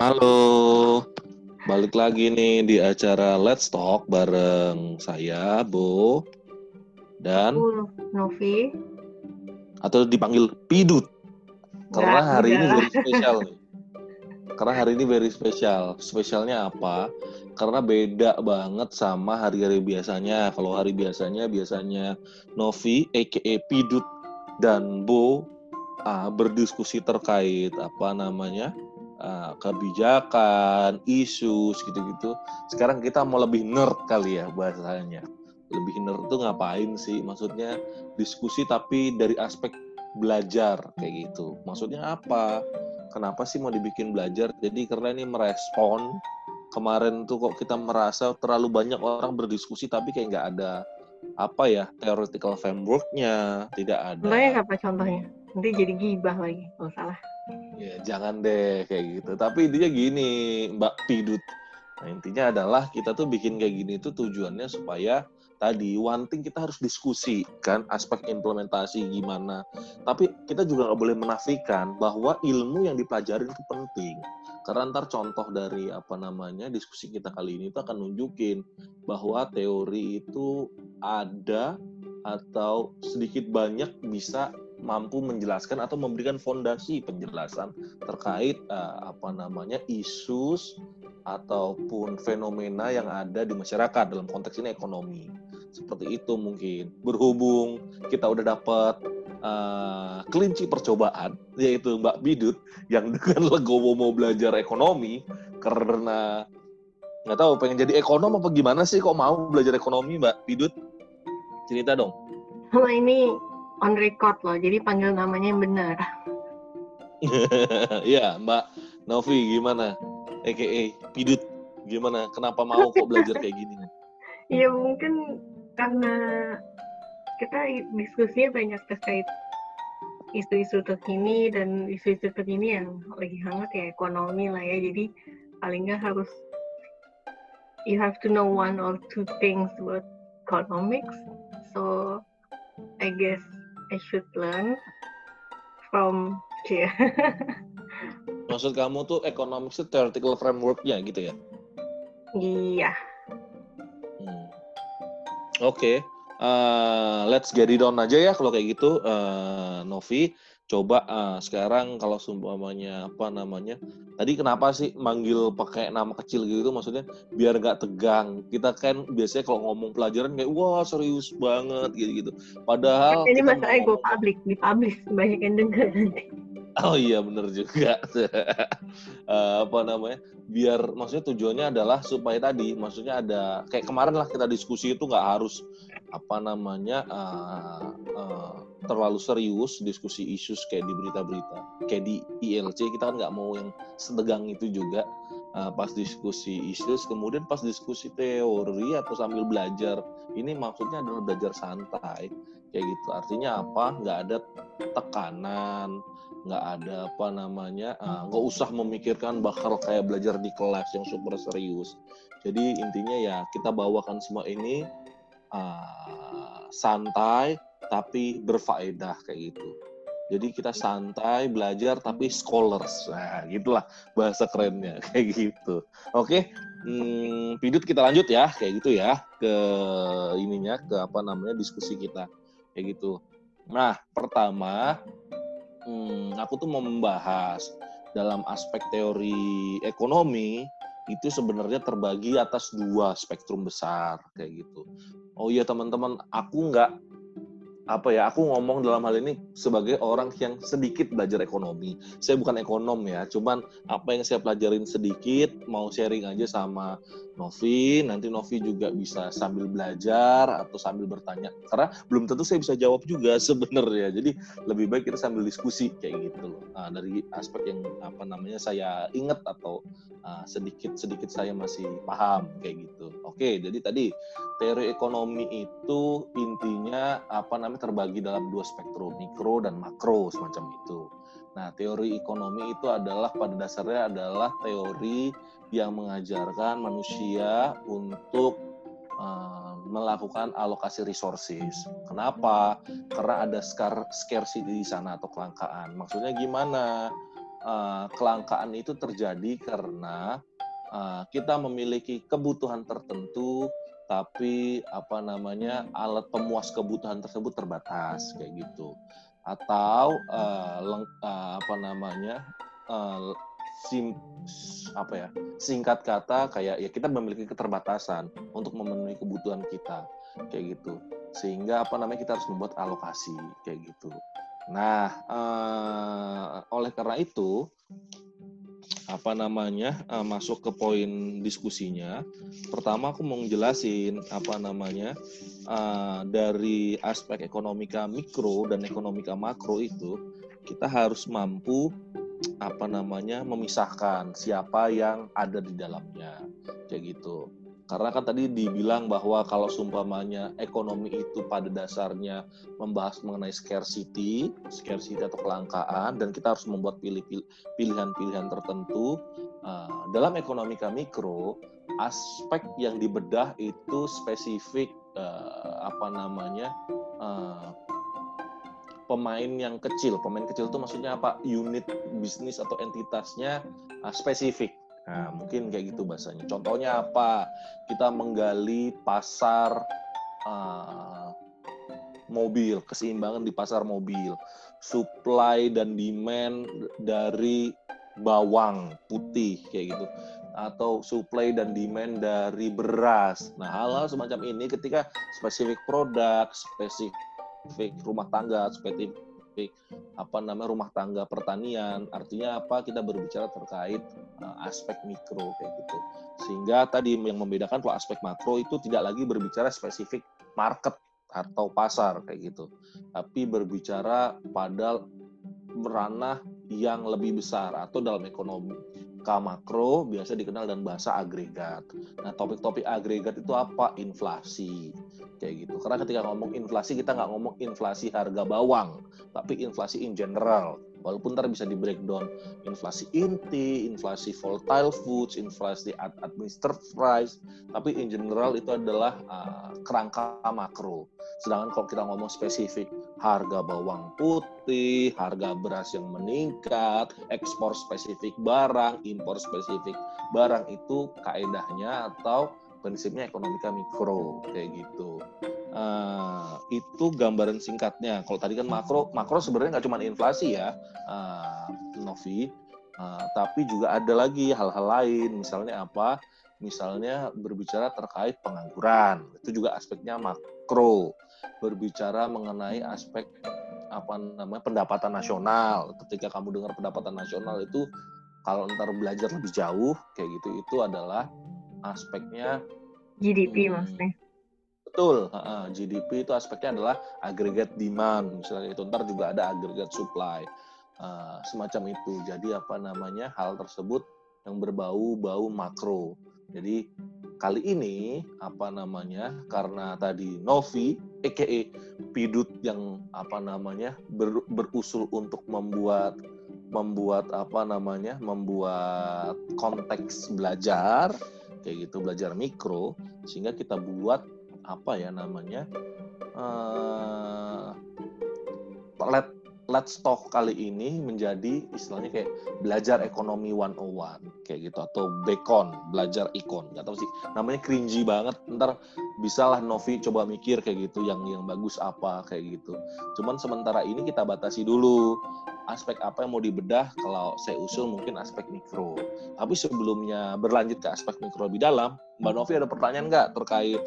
Halo, balik lagi nih di acara Let's Talk bareng saya, Bo, dan Aku Novi. atau dipanggil Pidut. Karena Nggak, hari ini very spesial nih. Karena hari ini very spesial. Spesialnya apa? Karena beda banget sama hari-hari biasanya. Kalau hari biasanya, biasanya Novi, aka Pidut, dan Bo ah, berdiskusi terkait apa namanya ah, kebijakan, isu, gitu-gitu. Sekarang kita mau lebih nerd kali ya bahasanya. Lebih nerd tuh ngapain sih? Maksudnya diskusi tapi dari aspek belajar kayak gitu. Maksudnya apa? Kenapa sih mau dibikin belajar? Jadi karena ini merespon kemarin tuh kok kita merasa terlalu banyak orang berdiskusi tapi kayak nggak ada apa ya theoretical frameworknya tidak ada. Contohnya apa contohnya? Nanti jadi gibah lagi. Oh salah. Ya, jangan deh kayak gitu. Tapi intinya gini, Mbak Pidut. Nah, intinya adalah kita tuh bikin kayak gini tuh tujuannya supaya tadi one thing kita harus diskusi kan aspek implementasi gimana. Tapi kita juga nggak boleh menafikan bahwa ilmu yang dipelajari itu penting. Karena ntar contoh dari apa namanya diskusi kita kali ini itu akan nunjukin bahwa teori itu ada atau sedikit banyak bisa mampu menjelaskan atau memberikan fondasi penjelasan terkait eh, apa namanya isu ataupun fenomena yang ada di masyarakat dalam konteks ini ekonomi. Seperti itu mungkin. Berhubung kita udah dapat eh, kelinci percobaan yaitu Mbak Bidut yang dengan legowo mau belajar ekonomi karena nggak tahu pengen jadi ekonom apa gimana sih kok mau belajar ekonomi Mbak Bidut? Cerita dong. Sama ini on record loh. Jadi panggil namanya yang benar. Iya, Mbak Novi gimana? EKE Pidut gimana? Kenapa mau kok belajar kayak gini? Ya mungkin karena kita diskusinya banyak terkait isu-isu terkini dan isu-isu terkini yang lagi hangat ya ekonomi lah ya. Jadi paling nggak harus you have to know one or two things about economics. So I guess I should learn from yeah. Maksud kamu tuh economics itu theoretical framework-nya gitu ya? Iya. Hmm. Oke, eh, let's get it on aja ya kalau kayak gitu, eh, Novi. Coba eh, sekarang kalau seumpamanya apa namanya? Tadi kenapa sih manggil pakai nama kecil gitu? Maksudnya biar nggak tegang. Kita kan biasanya kalau ngomong pelajaran kayak wah serius banget gitu-gitu. Padahal Ini masalahnya gue ngomong- public, di publish banyak yang denger nanti. Oh iya bener juga. Eh, apa namanya? Biar maksudnya tujuannya adalah supaya tadi, maksudnya ada kayak kemarin lah kita diskusi itu nggak harus apa namanya eh, eh, terlalu serius diskusi isu kayak di berita-berita, kayak di ILC kita kan nggak mau yang setegang itu juga. Eh, pas diskusi isu, kemudian pas diskusi teori atau sambil belajar, ini maksudnya adalah belajar santai kayak gitu. Artinya apa? Nggak ada tekanan, nggak ada apa namanya uh, nggak usah memikirkan bakal kayak belajar di kelas yang super serius jadi intinya ya kita bawakan semua ini uh, santai tapi berfaedah kayak gitu. Jadi kita santai belajar tapi scholars. Nah gitulah bahasa kerennya kayak gitu. Oke hmm, pidut kita lanjut ya kayak gitu ya ke ininya ke apa namanya diskusi kita kayak gitu. Nah pertama hmm, aku tuh mau membahas dalam aspek teori ekonomi itu sebenarnya terbagi atas dua spektrum besar kayak gitu. Oh iya teman-teman, aku nggak apa ya, aku ngomong dalam hal ini sebagai orang yang sedikit belajar ekonomi. Saya bukan ekonom ya, cuman apa yang saya pelajarin sedikit mau sharing aja sama Novi. Nanti Novi juga bisa sambil belajar atau sambil bertanya. Karena belum tentu saya bisa jawab juga sebenarnya. Jadi lebih baik kita sambil diskusi kayak gitu loh. Nah, dari aspek yang apa namanya saya ingat atau uh, sedikit sedikit saya masih paham kayak gitu. Oke, jadi tadi teori ekonomi itu intinya apa namanya terbagi dalam dua spektrum mikro dan makro semacam itu. Nah, teori ekonomi itu adalah pada dasarnya adalah teori yang mengajarkan manusia untuk uh, melakukan alokasi resources. Kenapa? Karena ada scar scarcity di sana atau kelangkaan. Maksudnya gimana? uh, kelangkaan itu terjadi karena uh, kita memiliki kebutuhan tertentu tapi apa namanya alat pemuas kebutuhan tersebut terbatas kayak gitu atau apa namanya sim apa ya singkat kata kayak ya kita memiliki keterbatasan untuk memenuhi kebutuhan kita kayak gitu sehingga apa namanya kita harus membuat alokasi kayak gitu nah uh, oleh karena itu apa namanya uh, masuk ke poin diskusinya. Pertama aku mau jelasin apa namanya uh, dari aspek ekonomika mikro dan ekonomika makro itu kita harus mampu apa namanya memisahkan siapa yang ada di dalamnya kayak gitu. Karena kan tadi dibilang bahwa kalau sumpamanya ekonomi itu pada dasarnya membahas mengenai scarcity, scarcity atau kelangkaan, dan kita harus membuat pilihan-pilihan tertentu. Uh, dalam ekonomika mikro, aspek yang dibedah itu spesifik uh, apa namanya uh, pemain yang kecil. Pemain kecil itu maksudnya apa? Unit bisnis atau entitasnya uh, spesifik Nah, mungkin kayak gitu bahasanya. Contohnya apa? Kita menggali pasar uh, mobil, keseimbangan di pasar mobil, supply dan demand dari bawang putih kayak gitu atau supply dan demand dari beras. Nah, hal-hal semacam ini ketika spesifik produk, spesifik rumah tangga, spesifik spesifik apa namanya rumah tangga pertanian. Artinya apa? Kita berbicara terkait uh, aspek mikro kayak gitu. Sehingga tadi yang membedakan kalau aspek makro itu tidak lagi berbicara spesifik market atau pasar kayak gitu. Tapi berbicara pada ranah yang lebih besar atau dalam ekonomi K makro biasa dikenal dan bahasa agregat. Nah, topik-topik agregat itu apa? Inflasi. Kayak gitu. Karena ketika ngomong inflasi, kita nggak ngomong inflasi harga bawang, tapi inflasi in general. Walaupun ntar bisa di breakdown inflasi inti, inflasi volatile foods, inflasi administered price, tapi in general itu adalah uh, kerangka makro. Sedangkan kalau kita ngomong spesifik harga bawang putih, harga beras yang meningkat, ekspor spesifik barang, impor spesifik barang itu kaedahnya atau prinsipnya ekonomika mikro kayak gitu. Uh, itu gambaran singkatnya. Kalau tadi kan makro, makro sebenarnya nggak cuma inflasi ya, uh, Novi, uh, tapi juga ada lagi hal-hal lain. Misalnya apa? Misalnya berbicara terkait pengangguran, itu juga aspeknya makro. Berbicara mengenai aspek apa namanya pendapatan nasional. Ketika kamu dengar pendapatan nasional itu kalau ntar belajar lebih jauh kayak gitu itu adalah aspeknya GDP hmm, maksudnya. Betul, uh, GDP itu aspeknya adalah agregat demand, misalnya itu ntar juga ada agregat supply, uh, semacam itu. Jadi apa namanya hal tersebut yang berbau-bau makro. Jadi kali ini apa namanya karena tadi Novi, EKE Pidut yang apa namanya ber, berusul untuk membuat membuat apa namanya membuat konteks belajar kayak gitu belajar mikro sehingga kita buat apa ya namanya uh, let let's talk kali ini menjadi istilahnya kayak belajar ekonomi 101 kayak gitu atau bekon belajar ikon. Nggak tahu sih namanya cringy banget. Ntar bisalah Novi coba mikir kayak gitu yang yang bagus apa kayak gitu. Cuman sementara ini kita batasi dulu aspek apa yang mau dibedah. Kalau saya usul mungkin aspek mikro. Tapi sebelumnya berlanjut ke aspek mikro lebih dalam. Mbak Novi ada pertanyaan nggak terkait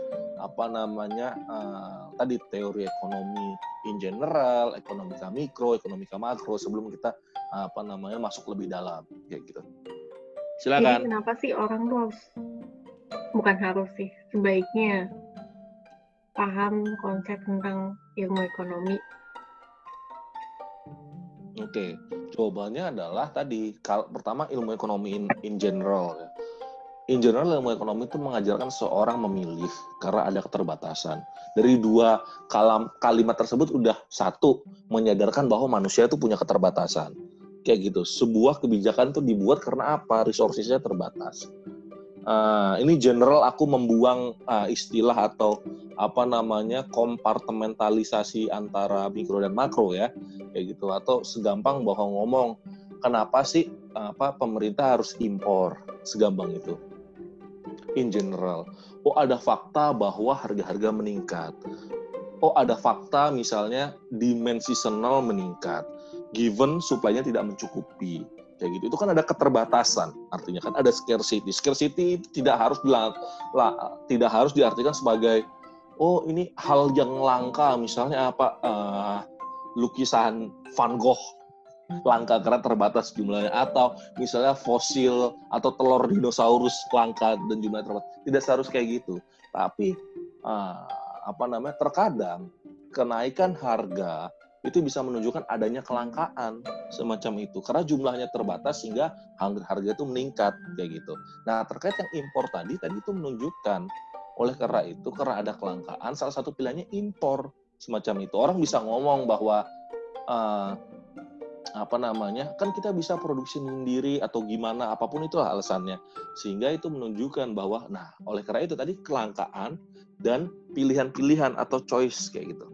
apa namanya uh, tadi teori ekonomi in general, ekonomika mikro, ekonomika makro sebelum kita uh, apa namanya masuk lebih dalam kayak gitu. Silakan. Jadi kenapa sih orang tuh harus bukan harus sih sebaiknya paham konsep tentang ilmu ekonomi? Oke, jawabannya adalah tadi kalau pertama ilmu ekonomi in, in general ya in general ilmu ekonomi itu mengajarkan seorang memilih karena ada keterbatasan. Dari dua kalam, kalimat tersebut udah satu menyadarkan bahwa manusia itu punya keterbatasan. Kayak gitu. Sebuah kebijakan itu dibuat karena apa? Resourcesnya terbatas. Uh, ini general aku membuang uh, istilah atau apa namanya kompartementalisasi antara mikro dan makro ya kayak gitu atau segampang bahwa ngomong kenapa sih apa pemerintah harus impor segampang itu? In general, oh ada fakta bahwa harga-harga meningkat. Oh ada fakta misalnya demand seasonal meningkat, given supply-nya tidak mencukupi. Kayak gitu. Itu kan ada keterbatasan artinya kan ada scarcity. Scarcity tidak harus bilang lah, tidak harus diartikan sebagai oh ini hal yang langka. Misalnya apa? Uh, lukisan Van Gogh langka karena terbatas jumlahnya. Atau misalnya fosil atau telur dinosaurus langka dan jumlahnya terbatas. Tidak seharus kayak gitu. Tapi uh, apa namanya terkadang kenaikan harga itu bisa menunjukkan adanya kelangkaan semacam itu. Karena jumlahnya terbatas sehingga harga itu meningkat kayak gitu. Nah terkait yang impor tadi tadi itu menunjukkan oleh karena itu karena ada kelangkaan salah satu pilihannya impor semacam itu. Orang bisa ngomong bahwa uh, apa namanya kan kita bisa produksi sendiri atau gimana apa pun itu alasannya. Sehingga itu menunjukkan bahwa nah oleh karena itu tadi kelangkaan dan pilihan-pilihan atau choice kayak gitu.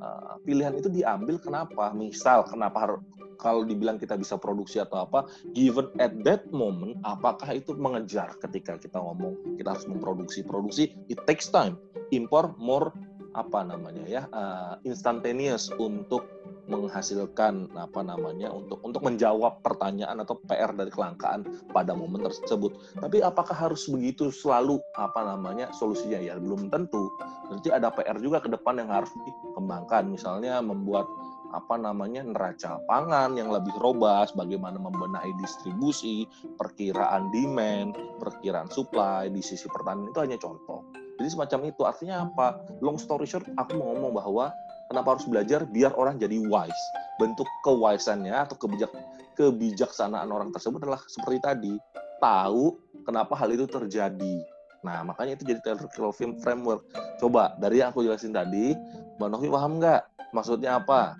Uh, pilihan itu diambil kenapa? Misal kenapa harus kalau dibilang kita bisa produksi atau apa given at that moment apakah itu mengejar ketika kita ngomong kita harus memproduksi produksi it takes time. Impor more apa namanya ya uh, instantaneous untuk menghasilkan apa namanya untuk untuk menjawab pertanyaan atau PR dari kelangkaan pada momen tersebut. Tapi apakah harus begitu selalu apa namanya solusinya ya belum tentu. Nanti ada PR juga ke depan yang harus dikembangkan. Misalnya membuat apa namanya neraca pangan yang lebih robust, bagaimana membenahi distribusi, perkiraan demand, perkiraan supply di sisi pertanian itu hanya contoh. Jadi semacam itu artinya apa? Long story short, aku mau ngomong bahwa Kenapa harus belajar? Biar orang jadi wise. Bentuk kewisannya atau kebijak kebijaksanaan orang tersebut adalah seperti tadi, tahu kenapa hal itu terjadi. Nah, makanya itu jadi theoretical film framework. Coba dari yang aku jelasin tadi, Mbak Novi paham nggak? Maksudnya apa?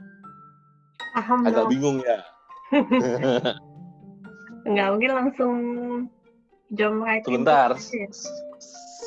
Paham Agak dong. bingung ya? Nggak mungkin langsung jump right Sebentar.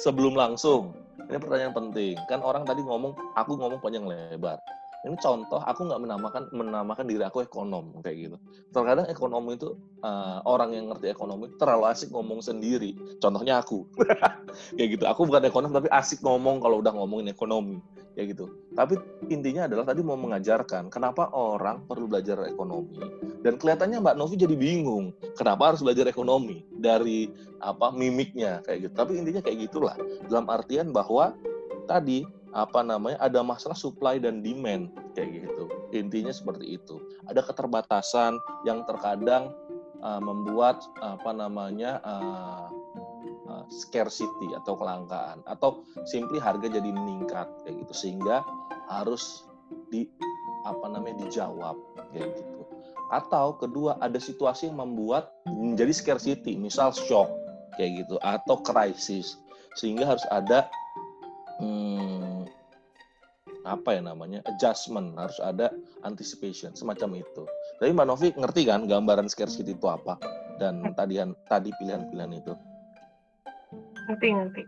Sebelum langsung, ini pertanyaan penting. Kan orang tadi ngomong, aku ngomong panjang lebar. Ini contoh, aku nggak menamakan menamakan diri aku ekonom kayak gitu. Terkadang ekonom itu uh, orang yang ngerti ekonomi terlalu asik ngomong sendiri. Contohnya aku, kayak gitu. Aku bukan ekonom tapi asik ngomong kalau udah ngomongin ekonomi, kayak gitu. Tapi intinya adalah tadi mau mengajarkan kenapa orang perlu belajar ekonomi. Dan kelihatannya Mbak Novi jadi bingung, kenapa harus belajar ekonomi dari apa mimiknya kayak gitu. Tapi intinya kayak gitulah. Dalam artian bahwa tadi apa namanya ada masalah supply dan demand kayak gitu intinya seperti itu ada keterbatasan yang terkadang uh, membuat apa namanya uh, scarcity atau kelangkaan atau simply harga jadi meningkat kayak gitu. Sehingga harus di apa namanya dijawab kayak gitu. Atau kedua ada situasi yang membuat menjadi scarcity misal shock kayak gitu atau krisis sehingga harus ada hmm, apa ya namanya adjustment harus ada anticipation semacam itu. Jadi Mbak Novi ngerti kan gambaran scarcity itu apa? Dan tadi tadi pilihan-pilihan itu. Ngerti ngerti.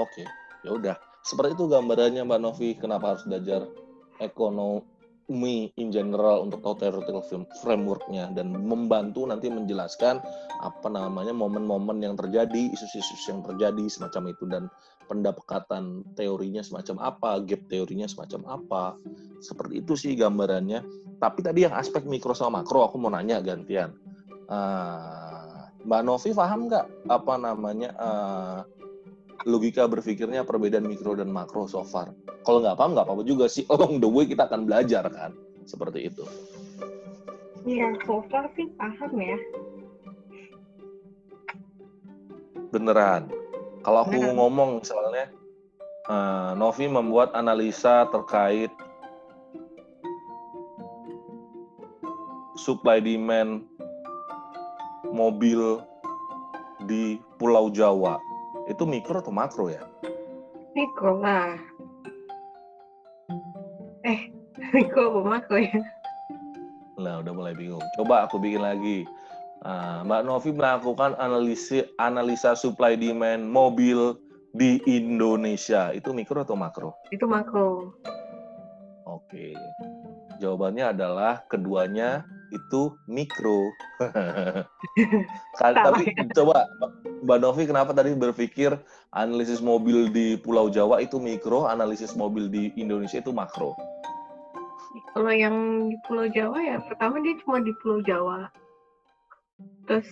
Oke, ya udah. Seperti itu gambarannya Mbak Novi kenapa harus belajar ekonomi in general untuk tahu theoretical frameworknya dan membantu nanti menjelaskan apa namanya momen-momen yang terjadi, isu-isu yang terjadi semacam itu dan pendekatan teorinya semacam apa, gap teorinya semacam apa. Seperti itu sih gambarannya. Tapi tadi yang aspek mikro sama makro aku mau nanya gantian. Uh, Mbak Novi paham nggak apa namanya uh, logika berpikirnya perbedaan mikro dan makro so far. Kalau nggak paham nggak apa-apa juga sih. Along the way kita akan belajar kan, seperti itu. Iya, so far sih paham ya. Beneran. Kalau aku Beneran. ngomong misalnya, uh, Novi membuat analisa terkait supply demand mobil di Pulau Jawa itu mikro atau makro ya? Mikro lah. Eh, mikro apa makro ya? Nah, udah mulai bingung. Coba aku bikin lagi. Nah, Mbak Novi melakukan analisa analisa supply demand mobil di Indonesia. Itu mikro atau makro? Itu makro. Oke. Jawabannya adalah keduanya itu mikro. Tapi ya. coba Mbak Novi kenapa tadi berpikir analisis mobil di Pulau Jawa itu mikro, analisis mobil di Indonesia itu makro? Kalau yang di Pulau Jawa ya pertama dia cuma di Pulau Jawa. Terus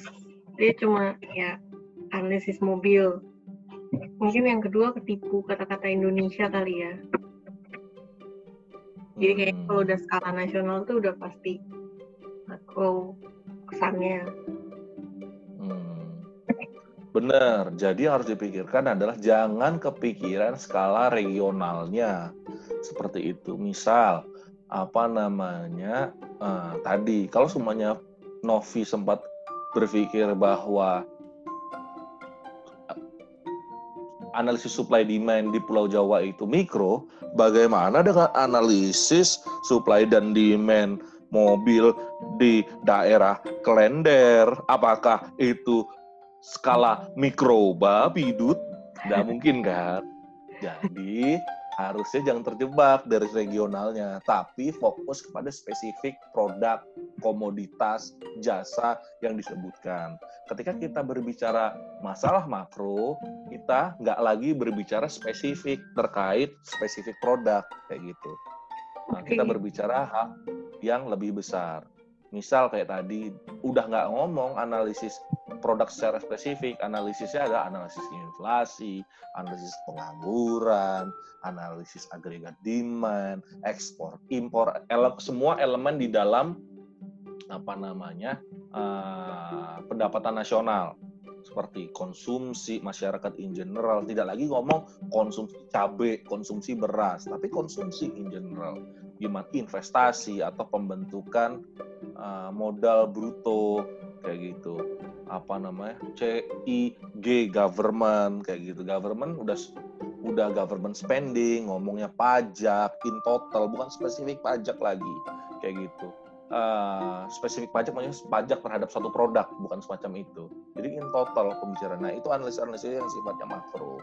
dia cuma ya analisis mobil. Mungkin yang kedua ketipu kata-kata Indonesia kali ya. Jadi kayak hmm. kalau udah skala nasional tuh udah pasti makro kesannya. Hmm. Bener, jadi harus dipikirkan adalah jangan kepikiran skala regionalnya seperti itu. Misal apa namanya uh, tadi kalau semuanya Novi sempat berpikir bahwa analisis supply demand di Pulau Jawa itu mikro, bagaimana dengan analisis supply dan demand mobil di daerah Klender, apakah itu skala mikro babi dud? Tidak mungkin kan? Jadi harusnya jangan terjebak dari regionalnya, tapi fokus kepada spesifik produk, komoditas, jasa yang disebutkan. Ketika kita berbicara masalah makro, kita nggak lagi berbicara spesifik terkait spesifik produk kayak gitu. Nah, kita berbicara hal yang lebih besar. Misal kayak tadi, udah nggak ngomong analisis produk secara spesifik, analisisnya ada analisis inflasi, analisis pengangguran, analisis agregat demand, ekspor, impor, ele semua elemen di dalam apa namanya uh, pendapatan nasional seperti konsumsi masyarakat in general tidak lagi ngomong konsumsi cabai konsumsi beras tapi konsumsi in general. Gimana investasi atau pembentukan uh, modal bruto kayak gitu. Apa namanya? CIG government kayak gitu. Government udah udah government spending ngomongnya pajak in total bukan spesifik pajak lagi kayak gitu uh, spesifik pajak maksudnya pajak terhadap satu produk bukan semacam itu jadi in total pembicaraan nah itu analisis-analisis yang sifatnya makro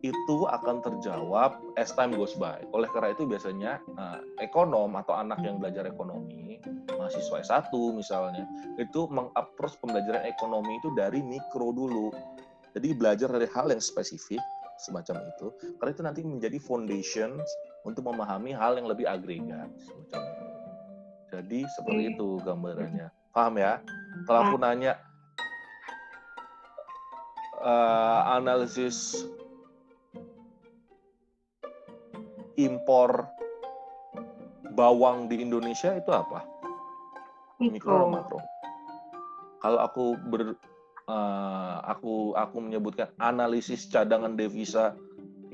itu akan terjawab as time goes by. Oleh karena itu biasanya uh, ekonom atau anak yang belajar ekonomi, mahasiswa S1 misalnya, itu mengapproach pembelajaran ekonomi itu dari mikro dulu. Jadi belajar dari hal yang spesifik semacam itu, karena itu nanti menjadi foundation untuk memahami hal yang lebih agregat semacam itu. Jadi seperti itu gambarannya. Paham ya? Kalau aku nanya uh, analisis impor bawang di Indonesia itu apa? Mikro makro. Kalau aku ber uh, aku aku menyebutkan analisis cadangan devisa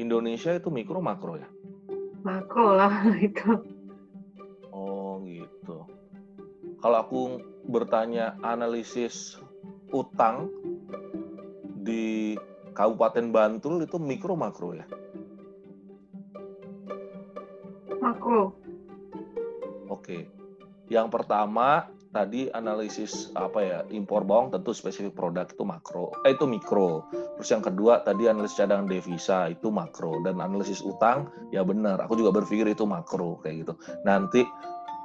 Indonesia itu mikro makro ya? Makro lah itu Kalau aku bertanya analisis utang di Kabupaten Bantul itu mikro makro ya? Makro. Oke. Yang pertama tadi analisis apa ya impor bawang tentu spesifik produk itu makro eh itu mikro terus yang kedua tadi analisis cadangan devisa itu makro dan analisis utang ya benar aku juga berpikir itu makro kayak gitu nanti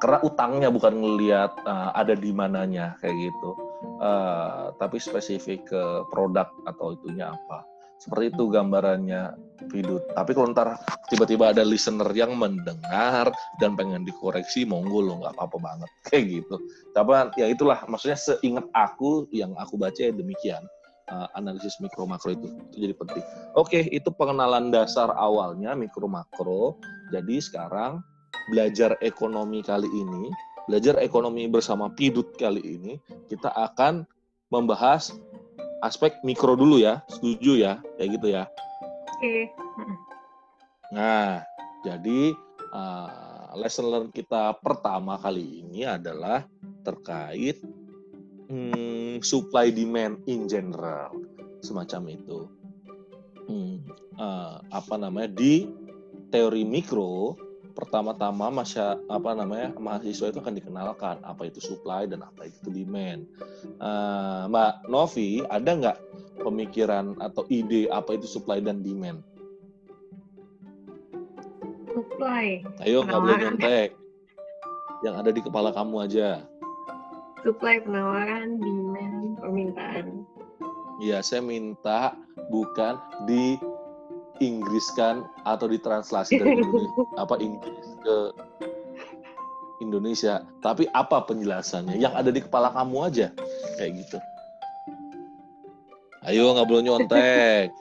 karena utangnya bukan ngelihat uh, ada di mananya kayak gitu. Uh, tapi spesifik ke produk atau itunya apa. Seperti itu gambarannya Vidut tapi kalau ntar tiba-tiba ada listener yang mendengar dan pengen dikoreksi monggo lo nggak apa-apa banget. Kayak gitu. Tapi ya itulah maksudnya seingat aku yang aku baca ya demikian uh, analisis mikro makro itu itu jadi penting. Oke itu pengenalan dasar awalnya mikro makro. Jadi sekarang belajar ekonomi kali ini, belajar ekonomi bersama Pidut kali ini, kita akan membahas aspek mikro dulu ya, setuju ya, kayak gitu ya. Oke. Nah, jadi uh, lesson learn kita pertama kali ini adalah terkait hmm, supply demand in general, semacam itu. Hmm, uh, apa namanya di teori mikro pertama-tama masya apa namanya mahasiswa itu akan dikenalkan apa itu supply dan apa itu demand. Uh, Mbak Novi ada nggak pemikiran atau ide apa itu supply dan demand? Supply. Ayo nggak boleh nyontek. Yang ada di kepala kamu aja. Supply penawaran, demand, permintaan. Ya, saya minta bukan di Inggriskan atau ditranslasi dari Indonesia, apa Inggris ke Indonesia. Tapi apa penjelasannya? Yang ada di kepala kamu aja, kayak gitu. Ayo nggak boleh nyontek.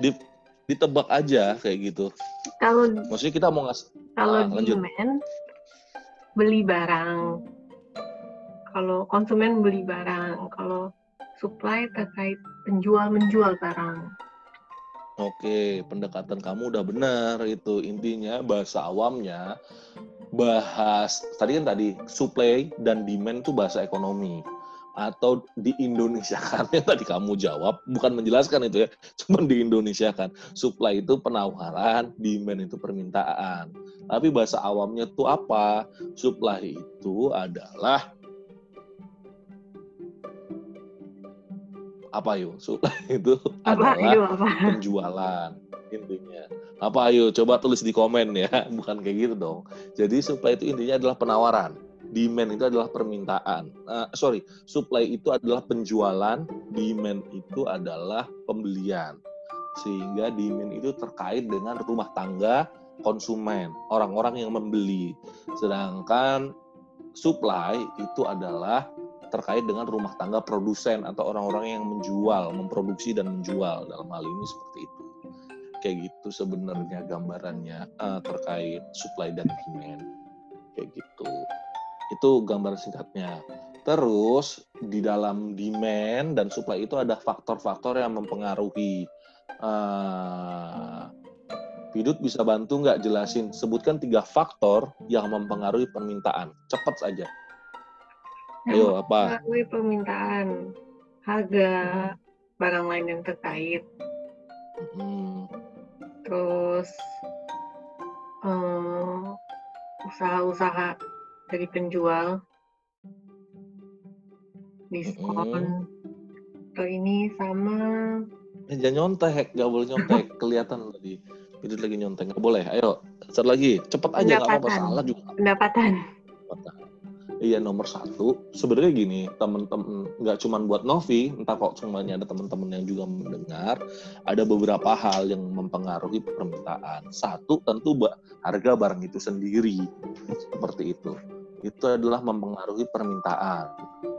Di, ditebak aja kayak gitu. Kalau Maksudnya kita mau ngasih kalau Ah, lanjut. demand beli barang. Kalau konsumen beli barang, kalau supply terkait penjual menjual barang. Oke, pendekatan kamu udah benar itu. Intinya bahasa awamnya bahas tadi kan tadi supply dan demand itu bahasa ekonomi. Atau di Indonesia kan tadi kamu jawab bukan menjelaskan itu ya cuma di Indonesia kan. Supply itu penawaran demand itu permintaan. Tapi bahasa awamnya tuh apa? Supply itu adalah apa yuk supply itu Apa adalah itu apa? penjualan intinya. Apa ayo? Coba tulis di komen ya. Bukan kayak gitu dong. Jadi supply itu intinya adalah penawaran. Demand itu adalah permintaan. Eh, sorry. Supply itu adalah penjualan. Demand itu adalah pembelian. Sehingga demand itu terkait dengan rumah tangga konsumen. Orang-orang yang membeli. Sedangkan supply itu adalah terkait dengan rumah tangga produsen atau orang-orang yang menjual, memproduksi dan menjual dalam hal ini seperti itu. Kayak gitu sebenarnya gambarannya eh, terkait supply dan demand. Kayak gitu. Itu gambaran singkatnya. Terus di dalam demand dan supply itu ada faktor-faktor yang mempengaruhi. Eh, Pidut bisa bantu nggak jelasin? Sebutkan tiga faktor yang mempengaruhi permintaan. Cepat saja. Ayo apa? Melalui permintaan, harga barang lain yang terkait, Hmm, terus eh, usaha-usaha dari penjual, diskon, atau ini sama Eh, jangan nyontek, nggak boleh nyontek. Kelihatan tadi. Pidut lagi nyontek, nggak boleh. Ayo, satu lagi. Cepet aja, nggak apa-apa. Pendapatan. Salah juga. pendapatan. Iya, nomor satu. Sebenarnya gini, temen-temen, nggak cuma buat Novi, entah kok semuanya ada teman-teman yang juga mendengar, ada beberapa hal yang mempengaruhi permintaan. Satu, tentu harga barang itu sendiri. Seperti itu. Itu adalah mempengaruhi permintaan.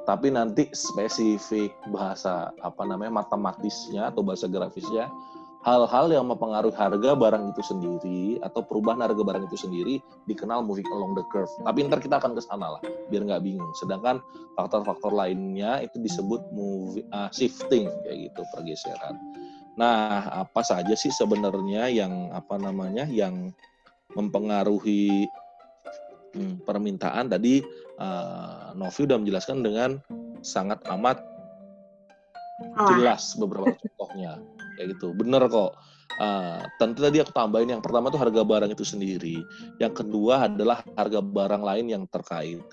Tapi nanti spesifik bahasa apa namanya matematisnya atau bahasa grafisnya hal-hal yang mempengaruhi harga barang itu sendiri atau perubahan harga barang itu sendiri dikenal moving along the curve. Tapi ntar kita akan ke sana lah, biar nggak bingung. Sedangkan faktor-faktor lainnya itu disebut moving, ah, shifting kayak gitu pergeseran. Nah, apa saja sih sebenarnya yang apa namanya yang mempengaruhi hmm, permintaan tadi ah, Novi udah menjelaskan dengan sangat amat jelas beberapa contohnya kayak gitu. Bener kok. Uh, tentu tadi aku tambahin yang pertama tuh harga barang itu sendiri. Yang kedua adalah harga barang lain yang terkait.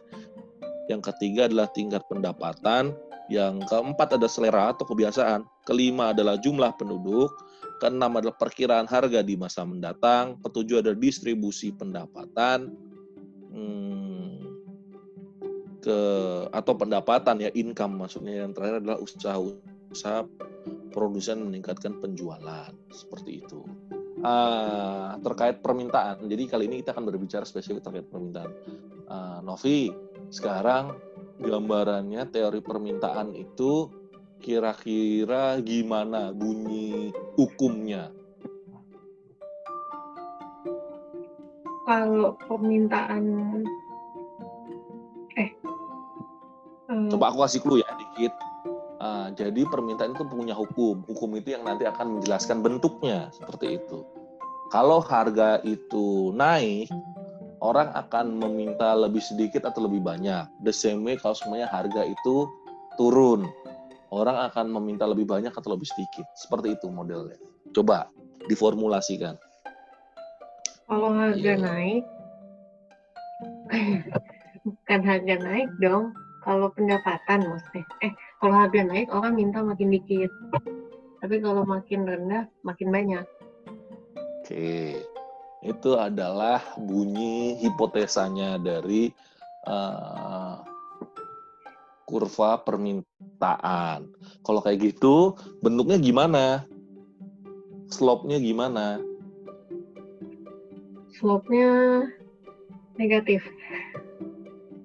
Yang ketiga adalah tingkat pendapatan. Yang keempat ada selera atau kebiasaan. Kelima adalah jumlah penduduk. Keenam adalah perkiraan harga di masa mendatang. Ketujuh adalah distribusi pendapatan. Hmm, ke atau pendapatan ya income maksudnya. Yang terakhir adalah usaha-usaha produsen meningkatkan penjualan seperti itu. Ah, terkait permintaan, jadi kali ini kita akan berbicara spesifik terkait permintaan. Ah, Novi, sekarang gambarannya teori permintaan itu kira-kira gimana bunyi hukumnya? Kalau permintaan eh, eh, Coba aku kasih clue ya dikit. Ah, jadi permintaan itu punya hukum. Hukum itu yang nanti akan menjelaskan bentuknya seperti itu. Kalau harga itu naik, orang akan meminta lebih sedikit atau lebih banyak. The same way kalau semuanya harga itu turun, orang akan meminta lebih banyak atau lebih sedikit. Seperti itu modelnya. Coba diformulasikan. kalau harga Iya. naik, bukan harga naik dong. Kalau pendapatan maksudnya. Eh, kalau harga naik orang minta makin dikit. Tapi kalau makin rendah makin banyak. Oke, itu adalah bunyi hipotesanya dari eh, kurva permintaan. Kalau kayak gitu, bentuknya gimana? Slope-nya gimana? Slope-nya negatif.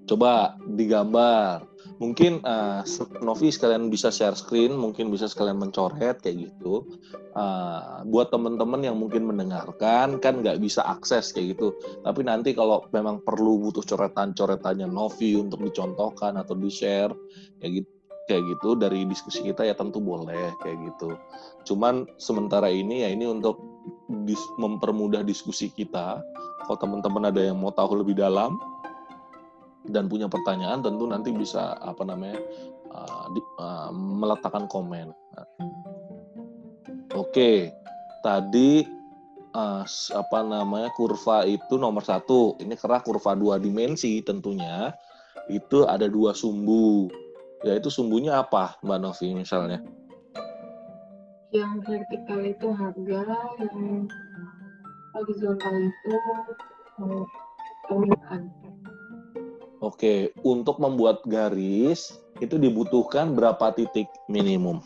Coba digambar. Mungkin uh, Novi sekalian bisa share screen, mungkin bisa sekalian mencoret kayak gitu. Uh, buat teman-teman yang mungkin mendengarkan kan nggak bisa akses kayak gitu. Tapi nanti kalau memang perlu butuh coretan-coretannya Novi untuk dicontohkan atau di share kayak gitu kayak gitu dari diskusi kita ya tentu boleh kayak gitu. Cuman sementara ini ya ini untuk mempermudah diskusi kita. Kalau teman-teman ada yang mau tahu lebih dalam dan punya pertanyaan tentu nanti bisa apa namanya uh, di, uh, meletakkan komen. Oke, tadi uh, apa namanya kurva itu nomor satu. Ini karena kurva dua dimensi tentunya itu ada dua sumbu yaitu sumbunya apa Mbak Novi misalnya? Yang vertikal itu harga, yang horizontal itu permintaan. Oke, untuk membuat garis itu dibutuhkan berapa titik minimum?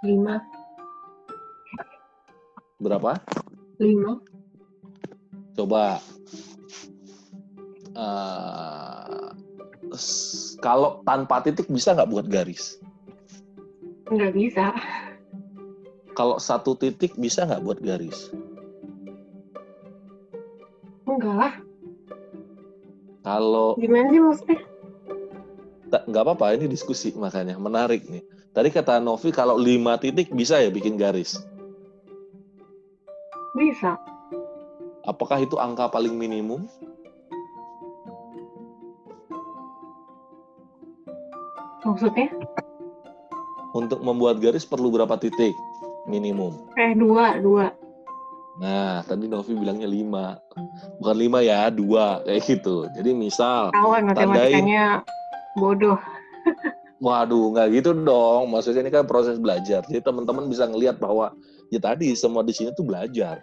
Lima. Berapa? Lima. Coba uh, kalau tanpa titik bisa nggak buat garis? Nggak bisa. Kalau satu titik bisa nggak buat garis? Enggak lah. Kalau gimana sih maksudnya? Nggak apa-apa, ini diskusi makanya menarik nih. Tadi kata Novi kalau lima titik bisa ya bikin garis? Bisa. Apakah itu angka paling minimum? Maksudnya? Untuk membuat garis perlu berapa titik minimum? Eh dua, dua. Nah, tadi Novi bilangnya lima. Bukan lima ya, dua. Kayak gitu. Jadi misal... Kawan matematikanya bodoh. Waduh, nggak gitu dong. Maksudnya ini kan proses belajar. Jadi teman-teman bisa ngelihat bahwa ya tadi semua di sini tuh belajar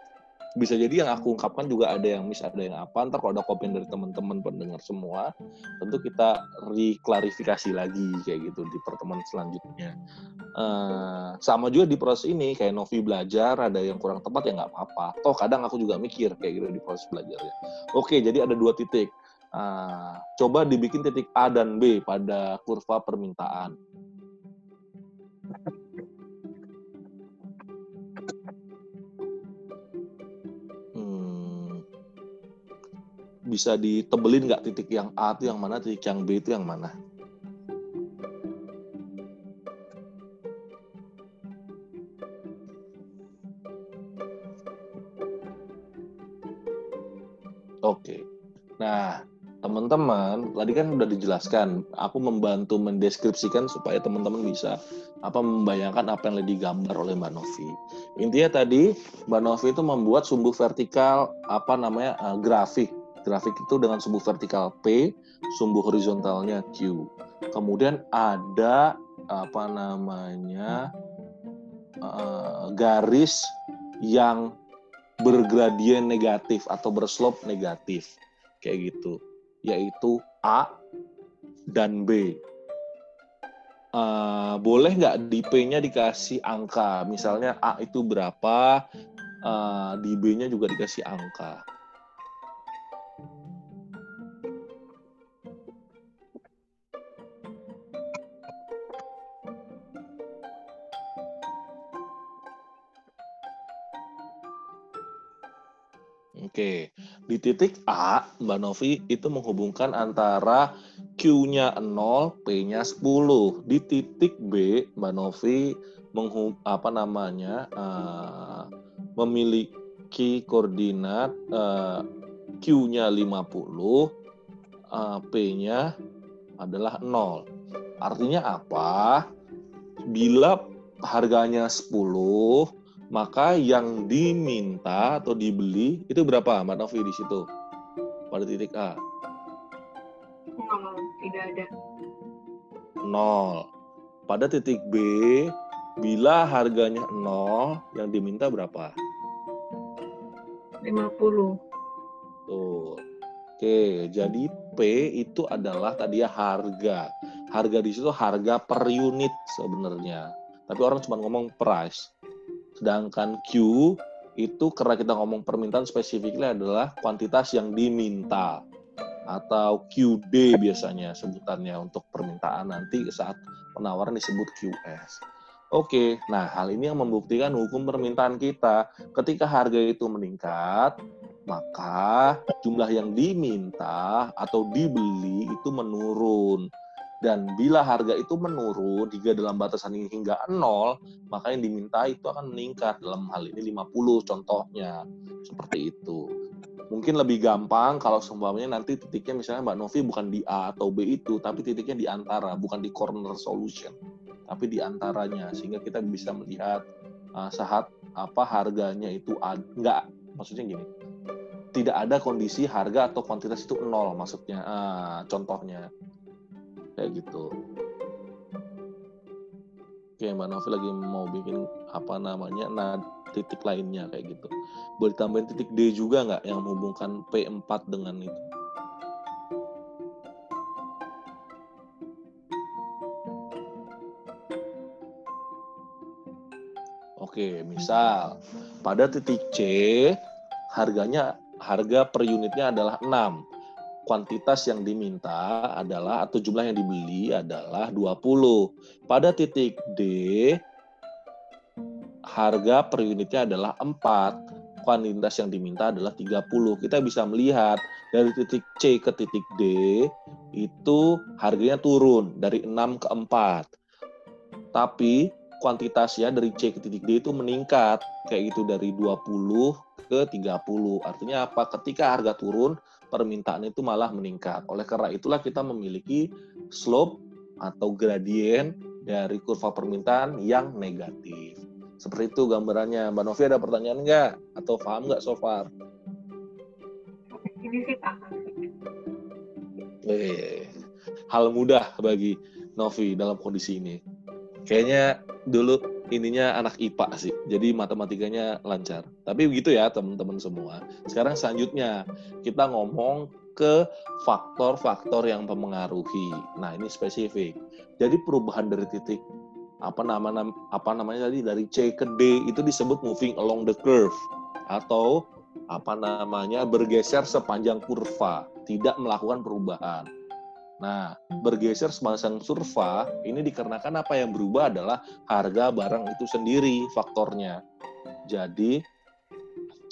bisa jadi yang aku ungkapkan juga ada yang mis ada yang apa. Ntar kalau ada komen dari teman-teman pendengar semua tentu kita reklarifikasi lagi kayak gitu di pertemuan selanjutnya. Uh, sama juga di proses ini kayak Novi belajar ada yang kurang tepat ya nggak apa-apa. Toh kadang aku juga mikir kayak gitu di proses belajarnya. Oke jadi ada dua titik. Uh, coba dibikin titik A dan B pada kurva permintaan bisa ditebelin nggak titik yang A itu yang mana, titik yang B itu yang mana? Oke. Nah, teman-teman, tadi kan udah dijelaskan, aku membantu mendeskripsikan supaya teman-teman bisa apa membayangkan apa yang digambar oleh Mbak Novi. Intinya tadi Mbak Novi itu membuat sumbu vertikal apa namanya uh, grafik grafik itu dengan sumbu vertikal P, sumbu horizontalnya Q. Kemudian ada apa namanya uh, garis yang bergradien negatif atau berslope negatif kayak gitu, yaitu A dan B. Uh, boleh nggak di P-nya dikasih angka, misalnya A itu berapa, uh, di B-nya juga dikasih angka. Oke, di titik A, Mbak Novi itu menghubungkan antara Q-nya 0, P-nya 10. Di titik B, Mbak Novi menghub, apa namanya uh, memiliki koordinat uh, Q-nya 50, uh, P-nya adalah 0. Artinya apa? Bila harganya 10, maka yang diminta atau dibeli itu berapa Mbak Novi di situ pada titik A? Nol, tidak ada. Nol. Pada titik B, bila harganya nol, yang diminta berapa? 50. Tuh. Oke, jadi P itu adalah tadi ya harga. Harga di situ harga per unit sebenarnya. Tapi orang cuma ngomong price. Sedangkan Q itu karena kita ngomong permintaan spesifiknya adalah kuantitas yang diminta atau QD biasanya sebutannya untuk permintaan nanti saat penawaran disebut QS. Oke, nah hal ini yang membuktikan hukum permintaan kita. Ketika harga itu meningkat, maka jumlah yang diminta atau dibeli itu menurun. Dan bila harga itu menurun hingga dalam batasan ini hingga nol, maka yang diminta itu akan meningkat. Dalam hal ini 50 contohnya. Seperti itu. Mungkin lebih gampang kalau semuanya nanti titiknya misalnya Mbak Novi bukan di A atau B itu, tapi titiknya di antara, bukan di corner solution tapi di antaranya sehingga kita bisa melihat uh, saat apa harganya itu enggak maksudnya gini tidak ada kondisi harga atau kuantitas itu nol maksudnya uh, contohnya kayak gitu. Oke mbak Novi lagi mau bikin apa namanya nah titik lainnya kayak gitu. Boleh tambahin titik D juga nggak yang menghubungkan P4 dengan itu? Oke, misal pada titik C harganya harga per unitnya adalah 6. Kuantitas yang diminta adalah atau jumlah yang dibeli adalah 20. Pada titik D harga per unitnya adalah 4. Kuantitas yang diminta adalah 30. Kita bisa melihat dari titik C ke titik D itu harganya turun dari 6 ke 4. Tapi kuantitas ya dari C ke titik D itu meningkat kayak gitu dari 20 ke 30. Artinya apa? Ketika harga turun, permintaan itu malah meningkat. Oleh karena itulah kita memiliki slope atau gradien dari kurva permintaan yang negatif. Seperti itu gambarannya. Mbak Novi ada pertanyaan nggak? Atau paham nggak so far? Ini sih paham. Eh, hal mudah bagi Novi dalam kondisi ini. Kayaknya dulu ininya anak IPA sih, jadi matematikanya lancar. Tapi begitu ya teman-teman semua. Sekarang selanjutnya kita ngomong ke faktor-faktor yang mempengaruhi. Nah ini spesifik. Jadi perubahan dari titik apa nama apa namanya tadi dari C ke D itu disebut moving along the curve atau apa namanya bergeser sepanjang kurva, tidak melakukan perubahan. Nah, bergeser semasang surfa ini dikarenakan apa yang berubah adalah harga barang itu sendiri faktornya. Jadi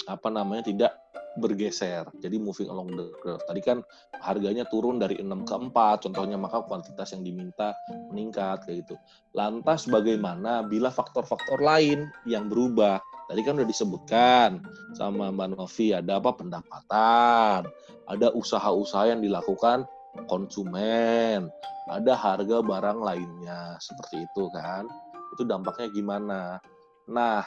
apa namanya tidak bergeser. Jadi moving along the curve. Tadi kan harganya turun dari 6 ke 4, contohnya maka kuantitas yang diminta meningkat kayak gitu. Lantas bagaimana bila faktor-faktor lain yang berubah? Tadi kan udah disebutkan sama Mbak Novi ada apa pendapatan, ada usaha-usaha yang dilakukan konsumen, ada harga barang lainnya seperti itu kan. Itu dampaknya gimana? Nah,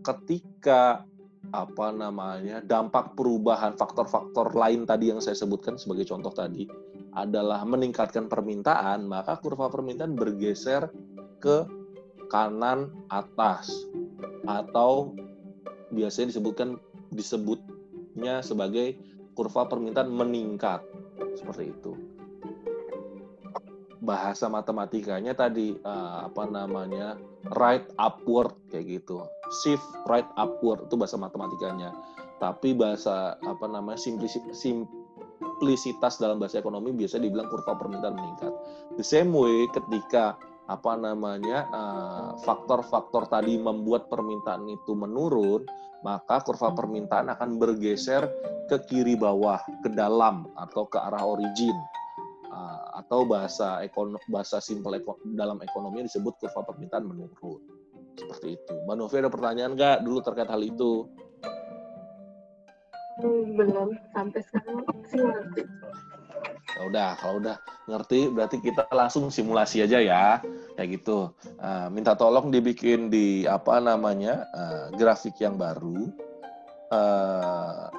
ketika apa namanya dampak perubahan faktor-faktor lain tadi yang saya sebutkan sebagai contoh tadi adalah meningkatkan permintaan, maka kurva permintaan bergeser ke kanan atas atau biasanya disebutkan disebutnya sebagai kurva permintaan meningkat seperti itu. Bahasa matematikanya tadi uh, apa namanya right upward kayak gitu. Shift right upward itu bahasa matematikanya. Tapi bahasa apa namanya simplicitas dalam bahasa ekonomi biasa dibilang kurva permintaan meningkat. The same way ketika apa namanya eh, faktor-faktor uh, tadi membuat permintaan itu menurun maka kurva permintaan akan bergeser ke kiri bawah, ke dalam atau ke arah origin. Uh, atau bahasa ekon bahasa simpel ekon dalam ekonomi disebut kurva permintaan menurun. Seperti itu. Mbak Novi ada pertanyaan nggak dulu terkait hal itu? Hmm, belum sampai sekarang sih ngerti. Ya udah, kalau udah ngerti berarti kita langsung simulasi aja ya. Kayak gitu. Uh, minta tolong dibikin di apa namanya uh, grafik yang baru. Uh,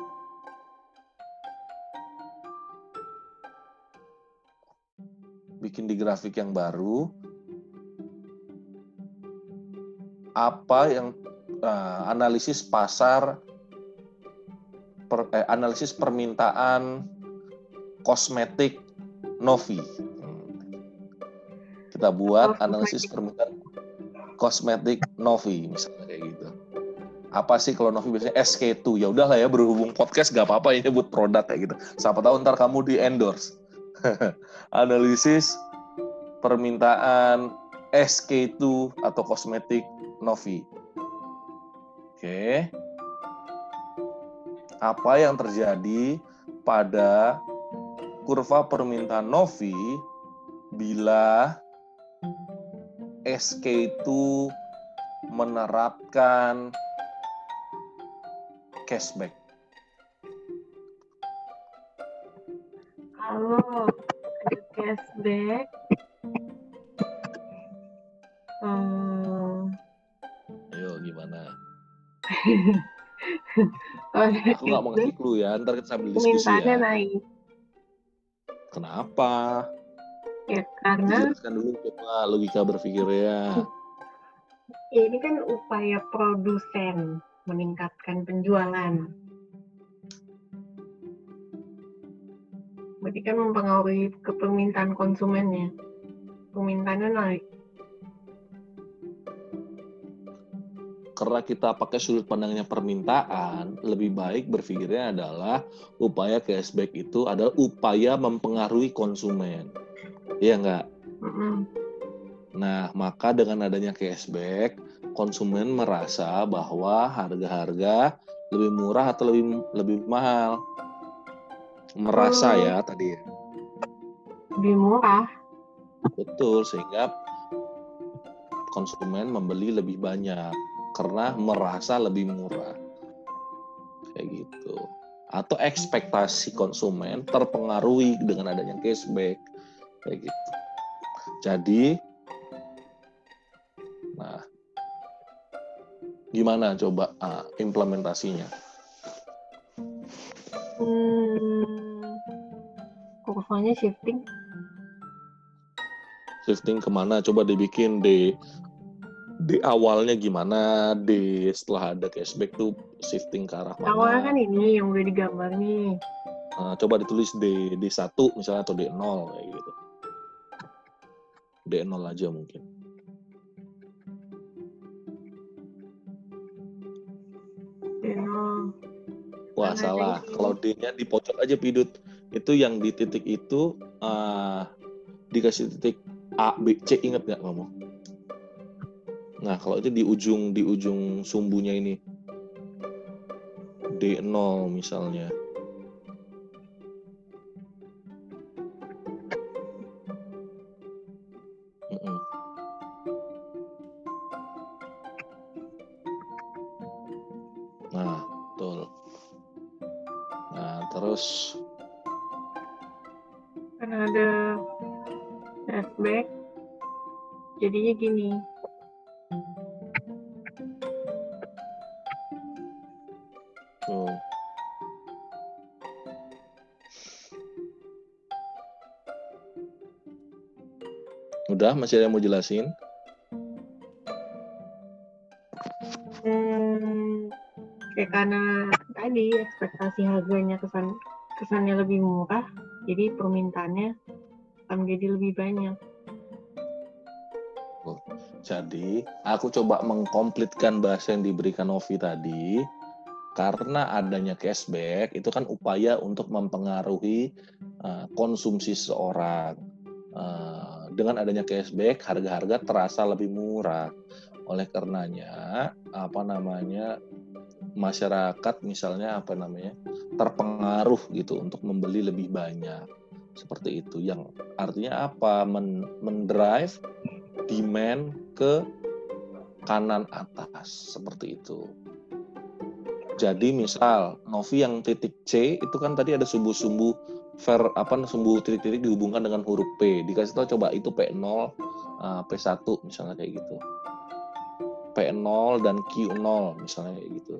bikin di grafik yang baru. Apa yang uh, analisis pasar per, eh, analisis permintaan kosmetik Novi. Hmm. Kita buat Oh, analisis permintaan kosmetik Novi misalnya kayak gitu. Apa sih kalau Novi biasanya SK2? Ya udahlah ya berhubung podcast gak apa-apa ini buat produk kayak gitu. Siapa tahu ntar kamu di endorse. analisis permintaan SK2 atau kosmetik Novi. Oke. Apa yang terjadi pada kurva permintaan Novi bila SK2 menerapkan cashback? Kalau ada cashback, hmm, Ayo gimana? ada Aku nggak mau ngasih clue ya, ntar kita sambil diskusi permintaannya ya. naik. Kenapa? Ya karena Dijelaskan dulu coba logika berpikirnya. ya ini kan upaya produsen meningkatkan penjualan. Berarti kan mempengaruhi ke permintaan konsumennya. Permintaannya naik. Karena kita pakai sudut pandangnya permintaan, lebih baik berpikirnya adalah upaya cashback itu adalah upaya mempengaruhi konsumen. Iya nggak? Mm-mm. Nah, maka dengan adanya cashback, konsumen merasa bahwa harga-harga lebih murah atau lebih lebih mahal. Merasa Oh. ya tadi. ya. Lebih murah. Betul, sehingga konsumen membeli lebih banyak karena merasa lebih murah. Kayak gitu. Atau ekspektasi konsumen terpengaruhi dengan adanya cashback. Kayak gitu. Jadi nah gimana coba ah, implementasinya? Hmm, kurvanya shifting. Shifting ke mana? Coba dibikin di di awalnya gimana, di setelah ada cashback tuh shifting ke arah mana? Awalnya kan ini yang udah digambar nih. Nah, coba ditulis D D1 misalnya atau D0 kayak gitu. D0 aja mungkin. Deno. Wah, Karena salah. Kalau D-nya di pojok aja pidut. Itu yang di titik itu eh, dikasih titik A, B, C inget nggak kamu? Nah, kalau itu di ujung di ujung sumbunya ini. D0 misalnya. Nah, betul. Nah, terus Karena ada cashback. Jadinya gini. Udah, masih ada yang mau jelasin? Hmm, kayak karena tadi ekspektasi harganya kesan kesannya lebih murah, jadi permintaannya akan menjadi lebih banyak. Jadi, aku coba mengkomplitkan bahasa yang diberikan Novi tadi. Karena adanya cashback, itu kan upaya untuk mempengaruhi uh, konsumsi seseorang. Uh, dengan adanya cashback, harga-harga terasa lebih murah. Oleh karenanya, apa namanya, masyarakat misalnya apa namanya, terpengaruh gitu untuk membeli lebih banyak. Seperti itu. Yang artinya apa? Men- mendrive demand ke kanan atas seperti itu. Jadi misal Novi yang titik C itu kan tadi ada sumbu-sumbu ver apa sumbu titik-titik dihubungkan dengan huruf P. Dikasih tahu coba itu P0, uh, P1 misalnya kayak gitu. P0 dan Q0 misalnya kayak gitu.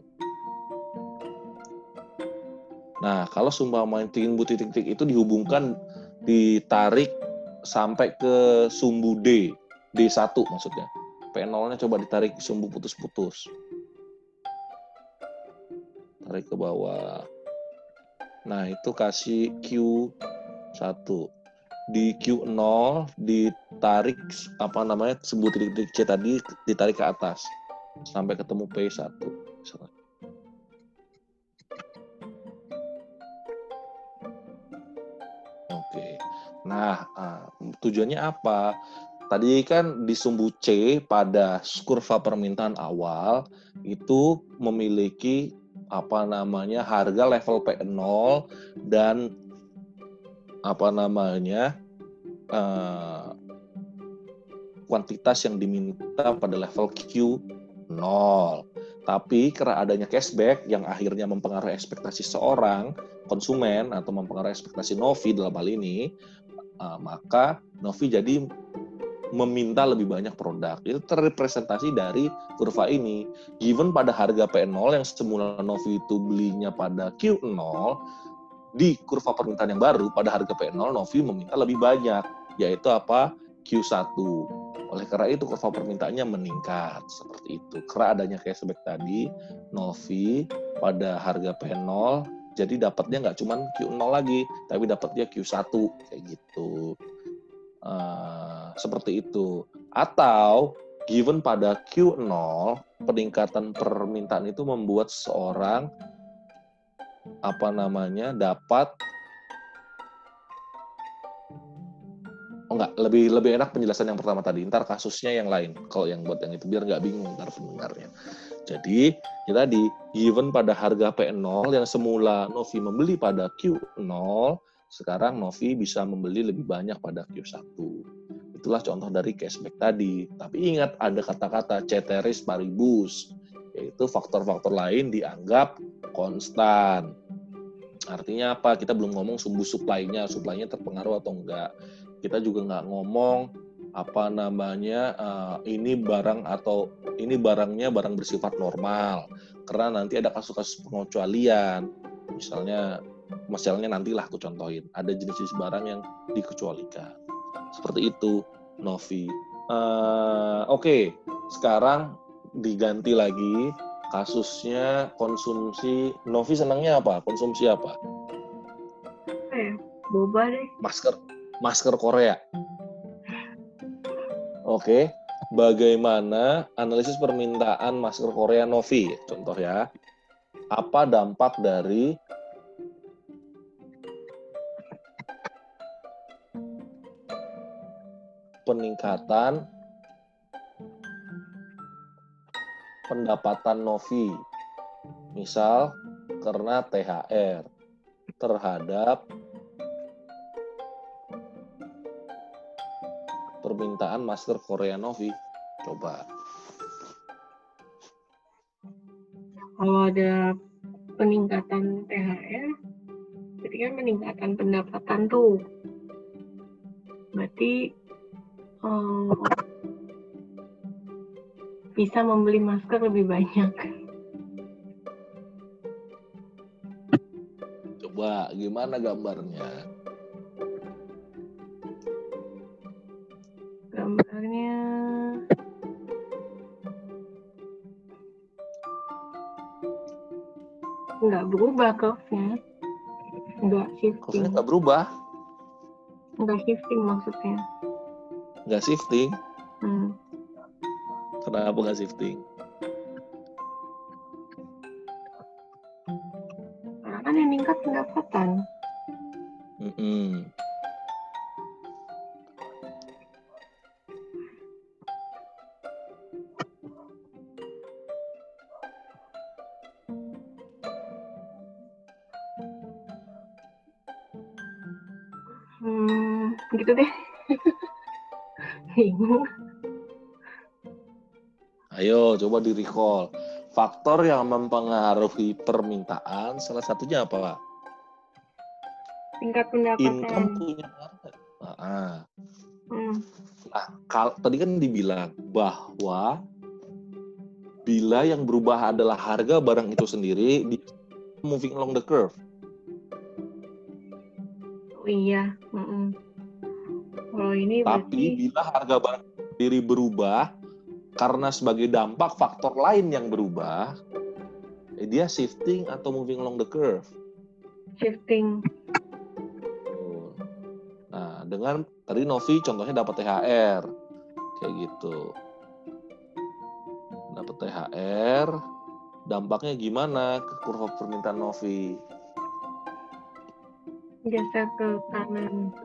Nah, kalau sumber sumbu titik-titik itu dihubungkan ditarik sampai ke sumbu D, D1 maksudnya. P0-nya coba ditarik sumbu putus-putus. Tarik ke bawah. Nah, itu kasih Q Satu. Di Q0 ditarik apa namanya sebut titik-titik C tadi ditarik ke atas sampai ketemu P1 misalnya. Oke. Nah, ah, tujuannya apa? Tadi kan di sumbu C pada kurva permintaan awal itu memiliki apa namanya harga level P0 dan apa namanya uh, kuantitas yang diminta pada level Q0. Tapi karena adanya cashback yang akhirnya mempengaruhi ekspektasi seorang konsumen atau mempengaruhi ekspektasi Novi dalam hal ini, uh, maka Novi jadi meminta lebih banyak produk. Itu terrepresentasi dari kurva ini. Given pada harga P0 yang semula Novi itu belinya pada Q0, di kurva permintaan yang baru pada harga P0 Novi meminta lebih banyak, yaitu apa? Q1. Oleh karena itu kurva permintaannya meningkat seperti itu. Karena adanya cashback tadi, Novi pada harga P0 jadi dapatnya nggak cuma Q0 lagi, tapi dapatnya Q1 kayak gitu. Uh, seperti itu. Atau given pada Q0 peningkatan permintaan itu membuat seorang apa namanya dapat Oh enggak, lebih lebih enak penjelasan yang pertama tadi. Ntar kasusnya yang lain. Kalau yang buat yang itu biar nggak bingung ntar pendengarnya. Jadi kita di given pada harga P0 yang semula Novi membeli pada Q0, sekarang Novi bisa membeli lebih banyak pada Q1. Itulah contoh dari cashback tadi. Tapi ingat ada kata-kata ceteris paribus, yaitu faktor-faktor lain dianggap konstan. Artinya apa? Kita belum ngomong sumbu supply-nya, supply-nya terpengaruh atau enggak kita juga nggak ngomong apa namanya uh, ini barang atau ini barangnya barang bersifat normal karena nanti ada kasus-kasus pengecualian misalnya misalnya nantilah aku contohin ada jenis-jenis barang yang dikecualikan seperti itu Novi. Uh, oke okay. sekarang diganti lagi kasusnya konsumsi. Novi senangnya apa? Konsumsi apa? Eh boba deh. Masker. Masker Korea. Oke, bagaimana analisis permintaan masker Korea Novi? Contoh ya, apa dampak dari peningkatan pendapatan Novi, misal karena THR terhadap permintaan masker Korea Novi. Coba. Kalau ada peningkatan THR, berarti kan peningkatan pendapatan tuh. Berarti um, bisa membeli masker lebih banyak. Coba gimana gambarnya? nggak berubah curve-nya nggak shifting. Nggak berubah? Nggak shifting maksudnya nggak shifting hmm. kenapa nggak shifting karena kan yang meningkat pendapatan mm -mm. Coba di recall. Faktor yang mempengaruhi permintaan salah satunya apa tingkat pendapatan. Income punya nah, hmm. nah kal tadi kan dibilang bahwa bila yang berubah adalah harga barang itu sendiri di moving along the curve. Oh iya mm -mm. Kalau ini Tapi berarti... bila harga barang sendiri berubah karena sebagai dampak faktor lain yang berubah, eh, dia shifting atau moving along the curve? Shifting. dengan tadi Novi contohnya dapat THR kayak gitu dapat THR dampaknya gimana ke kurva permintaan Novi geser ke kanan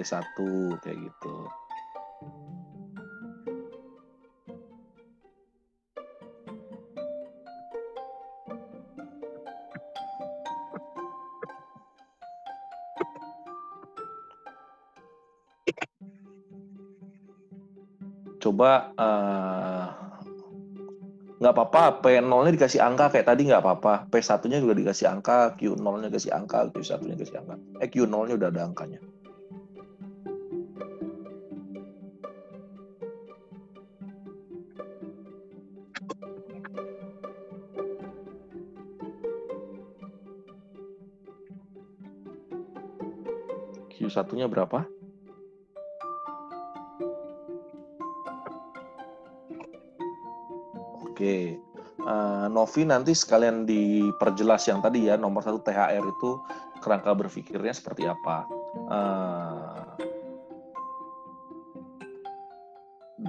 D1 kayak gitu. Coba uh, nggak apa-apa P0-nya dikasih angka kayak tadi nggak apa-apa. P1-nya juga dikasih angka Q0-nya dikasih angka Q1-nya dikasih angka. Eh Q0-nya udah ada angkanya Q1-nya berapa? Oke, uh, Novi nanti sekalian diperjelas yang tadi ya nomor satu THR itu kerangka berpikirnya seperti apa. Uh,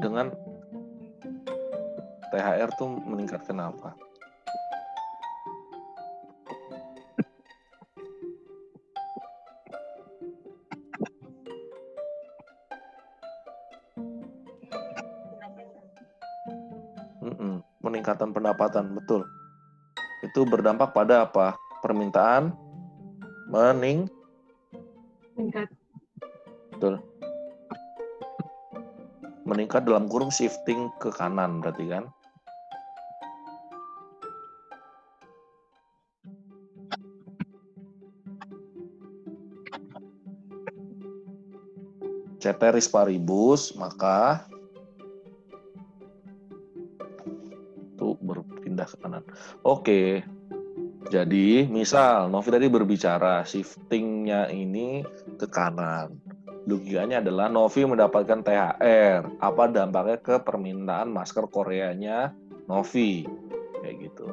dengan THR tuh meningkatkan apa? Peningkatan pendapatan, betul. Itu berdampak pada apa? Permintaan mening meningkat. Betul. Meningkat dalam kurung shifting ke kanan berarti kan? ceteris paribus, maka Oke. Jadi, misal Novi tadi berbicara shiftingnya ini ke kanan. Logikanya adalah Novi mendapatkan THR. Apa dampaknya ke permintaan masker Koreanya Novi? Kayak gitu.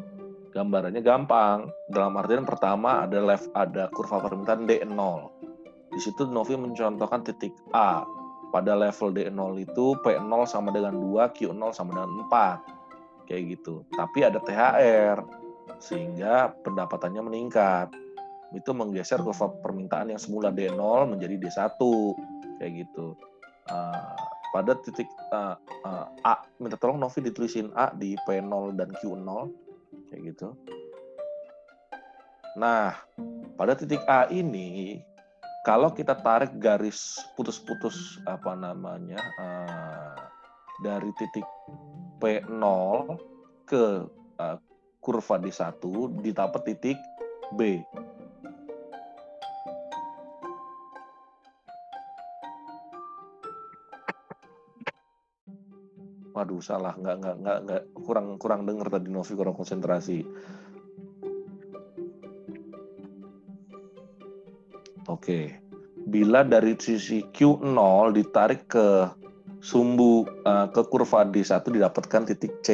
Gambarannya gampang. Dalam artian pertama ada left ada kurva permintaan D0. Di situ Novi mencontohkan titik A. Pada level D0 itu P0 sama dengan 2, Q0 sama dengan 4 kayak gitu. Tapi ada THR sehingga pendapatannya meningkat. Itu menggeser kurva permintaan yang semula D0 menjadi D1 kayak gitu. Uh, pada titik uh, uh, A, minta tolong Novi ditulisin A di P0 dan Q0 kayak gitu. Nah, pada titik A ini kalau kita tarik garis putus-putus apa namanya uh, dari titik P0 ke uh, kurva D1 dapat titik B. Waduh, salah, nggak nggak nggak nggak kurang kurang dengar tadi Novi kurang konsentrasi. Oke, bila dari sisi Q0 ditarik ke sumbu uh, ke kurva D1 didapatkan titik C.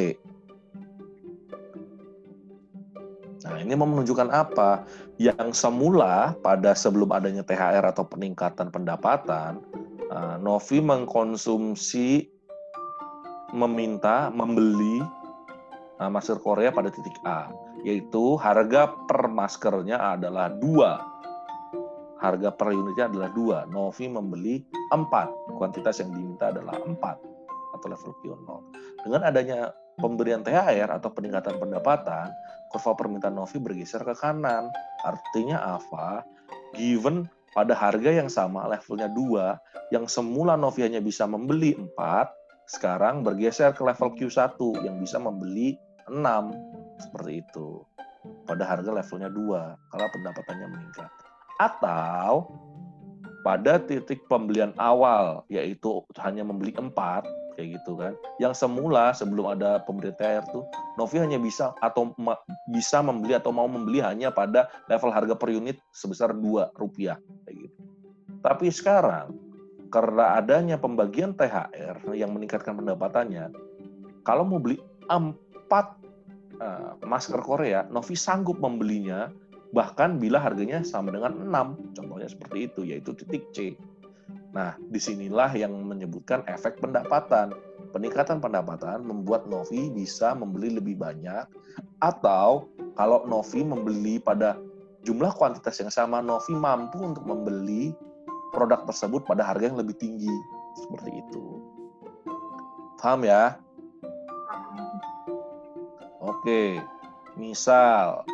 Nah, ini mau menunjukkan apa? Yang semula pada sebelum adanya THR atau peningkatan pendapatan, uh, Novi mengkonsumsi, meminta, membeli uh, masker Korea pada titik A, yaitu harga per maskernya adalah dua harga per unitnya adalah dua. Novi membeli empat. Kuantitas yang diminta adalah empat atau level Q0. Dengan adanya pemberian THR atau peningkatan pendapatan, kurva permintaan Novi bergeser ke kanan. Artinya apa? Given pada harga yang sama, levelnya dua, yang semula Novi hanya bisa membeli empat, sekarang bergeser ke level Q1 yang bisa membeli enam Seperti itu. Pada harga levelnya dua, kalau pendapatannya meningkat atau pada titik pembelian awal yaitu hanya membeli empat kayak gitu kan. Yang semula sebelum ada pemberian THR tuh Novi hanya bisa atau bisa membeli atau mau membeli hanya pada level harga per unit sebesar dua rupiah kayak gitu. Tapi sekarang karena adanya pembagian THR yang meningkatkan pendapatannya, kalau mau beli empat uh, masker Korea, Novi sanggup membelinya bahkan bila harganya sama dengan 6. Contohnya seperti itu, yaitu titik C. Nah, di sinilah yang menyebutkan efek pendapatan. Peningkatan pendapatan membuat Novi bisa membeli lebih banyak, atau kalau Novi membeli pada jumlah kuantitas yang sama, Novi mampu untuk membeli produk tersebut pada harga yang lebih tinggi. Seperti itu. Paham ya? Oke, misal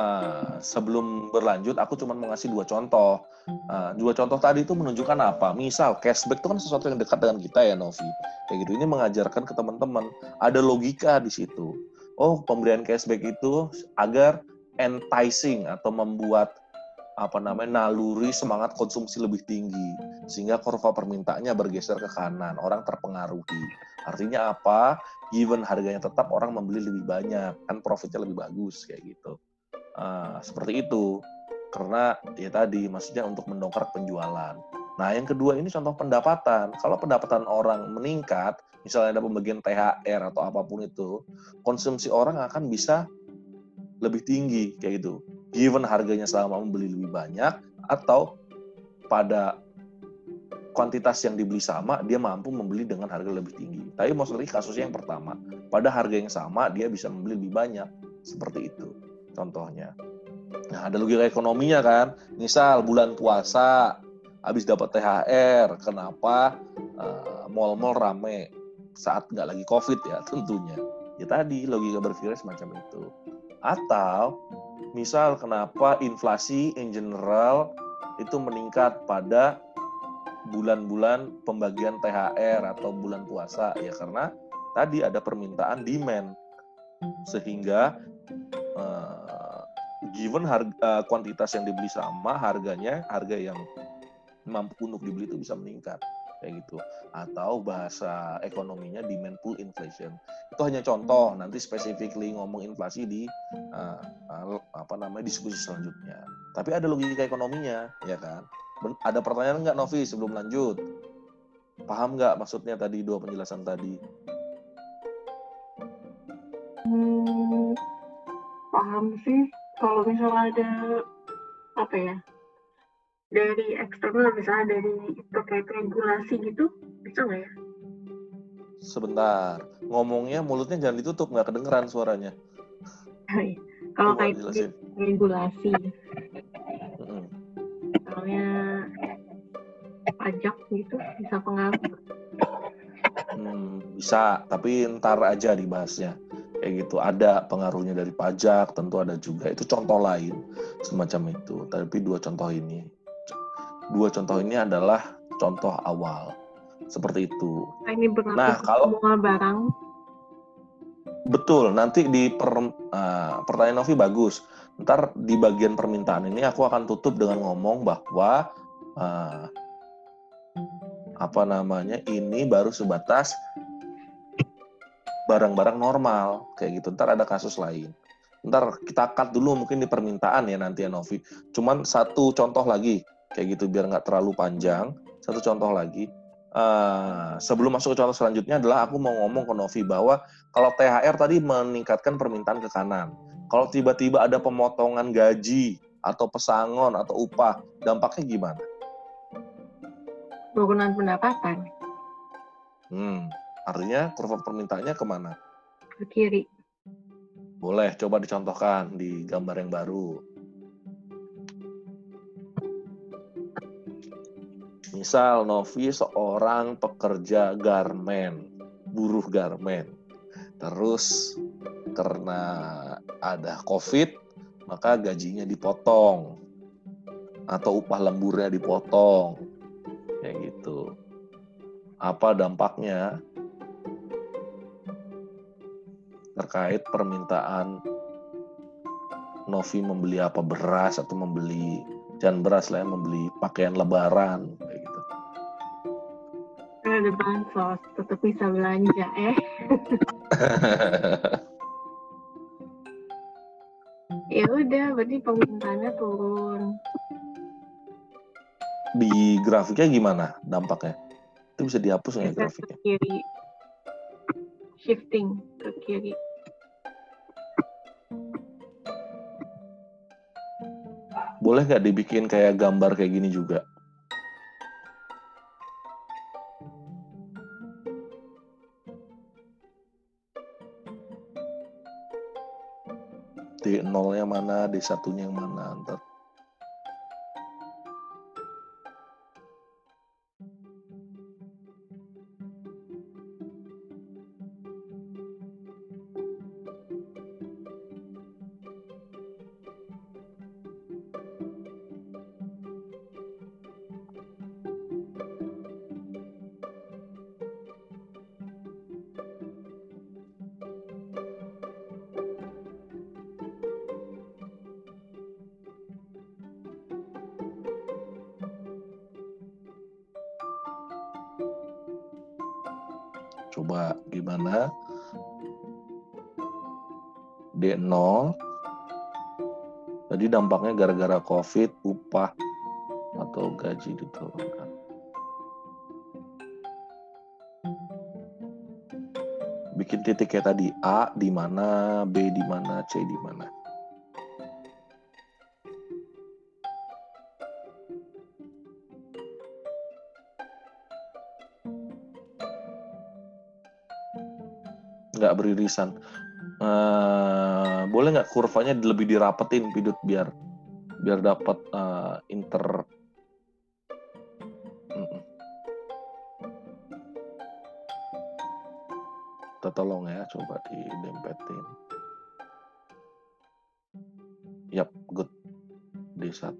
uh, sebelum berlanjut, aku cuma mau ngasih dua contoh. Uh, dua contoh tadi itu menunjukkan apa? Misal cashback itu kan sesuatu yang dekat dengan kita ya Novi. Kayak gitu. Ini mengajarkan ke teman-teman ada logika di situ. Oh, pemberian cashback itu agar enticing atau membuat apa namanya naluri semangat konsumsi lebih tinggi sehingga kurva permintaannya bergeser ke kanan orang terpengaruhi artinya apa given harganya tetap orang membeli lebih banyak kan profitnya lebih bagus kayak gitu Uh, seperti itu karena ya tadi maksudnya untuk mendongkrak penjualan. Nah yang kedua ini contoh pendapatan. Kalau pendapatan orang meningkat, misalnya ada pembagian THR atau apa pun itu, konsumsi orang akan bisa lebih tinggi kayak gitu. Given harganya selama membeli lebih banyak atau pada kuantitas yang dibeli sama, dia mampu membeli dengan harga lebih tinggi. Tapi maksudnya kasusnya yang pertama, pada harga yang sama dia bisa membeli lebih banyak, seperti itu contohnya. Nah, ada logika ekonominya kan. Misal bulan puasa habis dapat THR, kenapa uh, mall-mall rame saat nggak lagi COVID ya tentunya. Ya tadi logika berpikir semacam itu. Atau misal kenapa inflasi in general itu meningkat pada bulan-bulan pembagian THR atau bulan puasa ya karena tadi ada permintaan demand sehingga uh, given harga uh, kuantitas yang dibeli sama harganya harga yang mampu untuk dibeli itu bisa meningkat. Kayak gitu. Atau bahasa ekonominya demand pull inflation. Itu hanya contoh. Nanti specifically ngomong inflasi di uh, uh, apa namanya diskusi selanjutnya. Tapi ada logika ekonominya ya kan? Ada pertanyaan nggak Novi sebelum lanjut? Paham nggak maksudnya tadi dua penjelasan tadi hmm, paham sih. Kalau misalnya ada apa ya dari eksternal misalnya dari terkait regulasi gitu bisa nggak ya? Sebentar. Ngomongnya mulutnya jangan ditutup nggak kedengeran suaranya. Kalau kayak regulasi. Misalnya pajak gitu bisa pengaruh hmm, bisa. Tapi ntar aja dibahasnya kayak gitu. Ada pengaruhnya dari pajak tentu ada juga. Itu contoh lain semacam itu. Tapi dua contoh ini. Dua contoh ini adalah contoh awal. Seperti itu. Nah, ini nah kalau semua barang. Betul. Nanti di per, uh, pertanyaan Novi bagus. Ntar di bagian permintaan ini aku akan tutup dengan ngomong bahwa uh, apa namanya ini baru sebatas barang-barang normal kayak gitu. Ntar ada kasus lain. Ntar kita cut dulu mungkin di permintaan ya nanti ya Novi. Cuman satu contoh lagi kayak gitu biar nggak terlalu panjang. Satu contoh lagi. Uh, sebelum masuk ke contoh selanjutnya adalah aku mau ngomong ke Novi bahwa kalau THR tadi meningkatkan permintaan ke kanan. Kalau tiba-tiba ada pemotongan gaji atau pesangon atau upah, dampaknya gimana? Penurunan pendapatan. Hmm, Artinya kurva permintaannya ke mana? Ke kiri. Boleh, coba dicontohkan di gambar yang baru. Misal Novi seorang pekerja garmen, buruh garmen. Terus karena ada COVID, maka gajinya dipotong atau upah lemburnya dipotong. Kayak gitu. Apa dampaknya? Terkait permintaan Novi membeli apa beras atau membeli jangan beras lah ya, membeli pakaian lebaran kayak gitu. Ada bansos, tetap bisa belanja eh. ya udah, berarti permintaannya turun. Di grafiknya gimana dampaknya? Itu bisa dihapus nggak ya grafiknya? ke kiri. Shifting ke kiri. Boleh nggak dibikin kayak gambar kayak gini juga? D nolnya mana, D satunya yang mana, ntar. Dampaknya gara-gara COVID, upah atau gaji diturunkan. Bikin titik kayak tadi, A di mana, B di mana, C di mana. Beririsan. Eh, boleh nggak kurvanya lebih dirapetin, Pidut, biar biar dapat eh, inter. Kita tolong ya, coba didempetin. Yap, good. D1.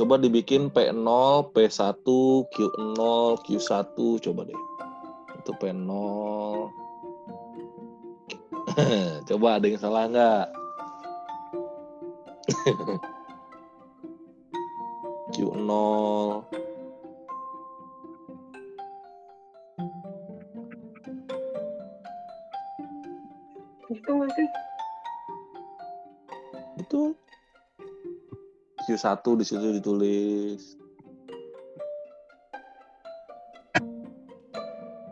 Coba dibikin P0, P1, Q0, Q1, coba deh. Itu P0. coba ada yang salah nggak? Q0. Q1 di situ ditulis.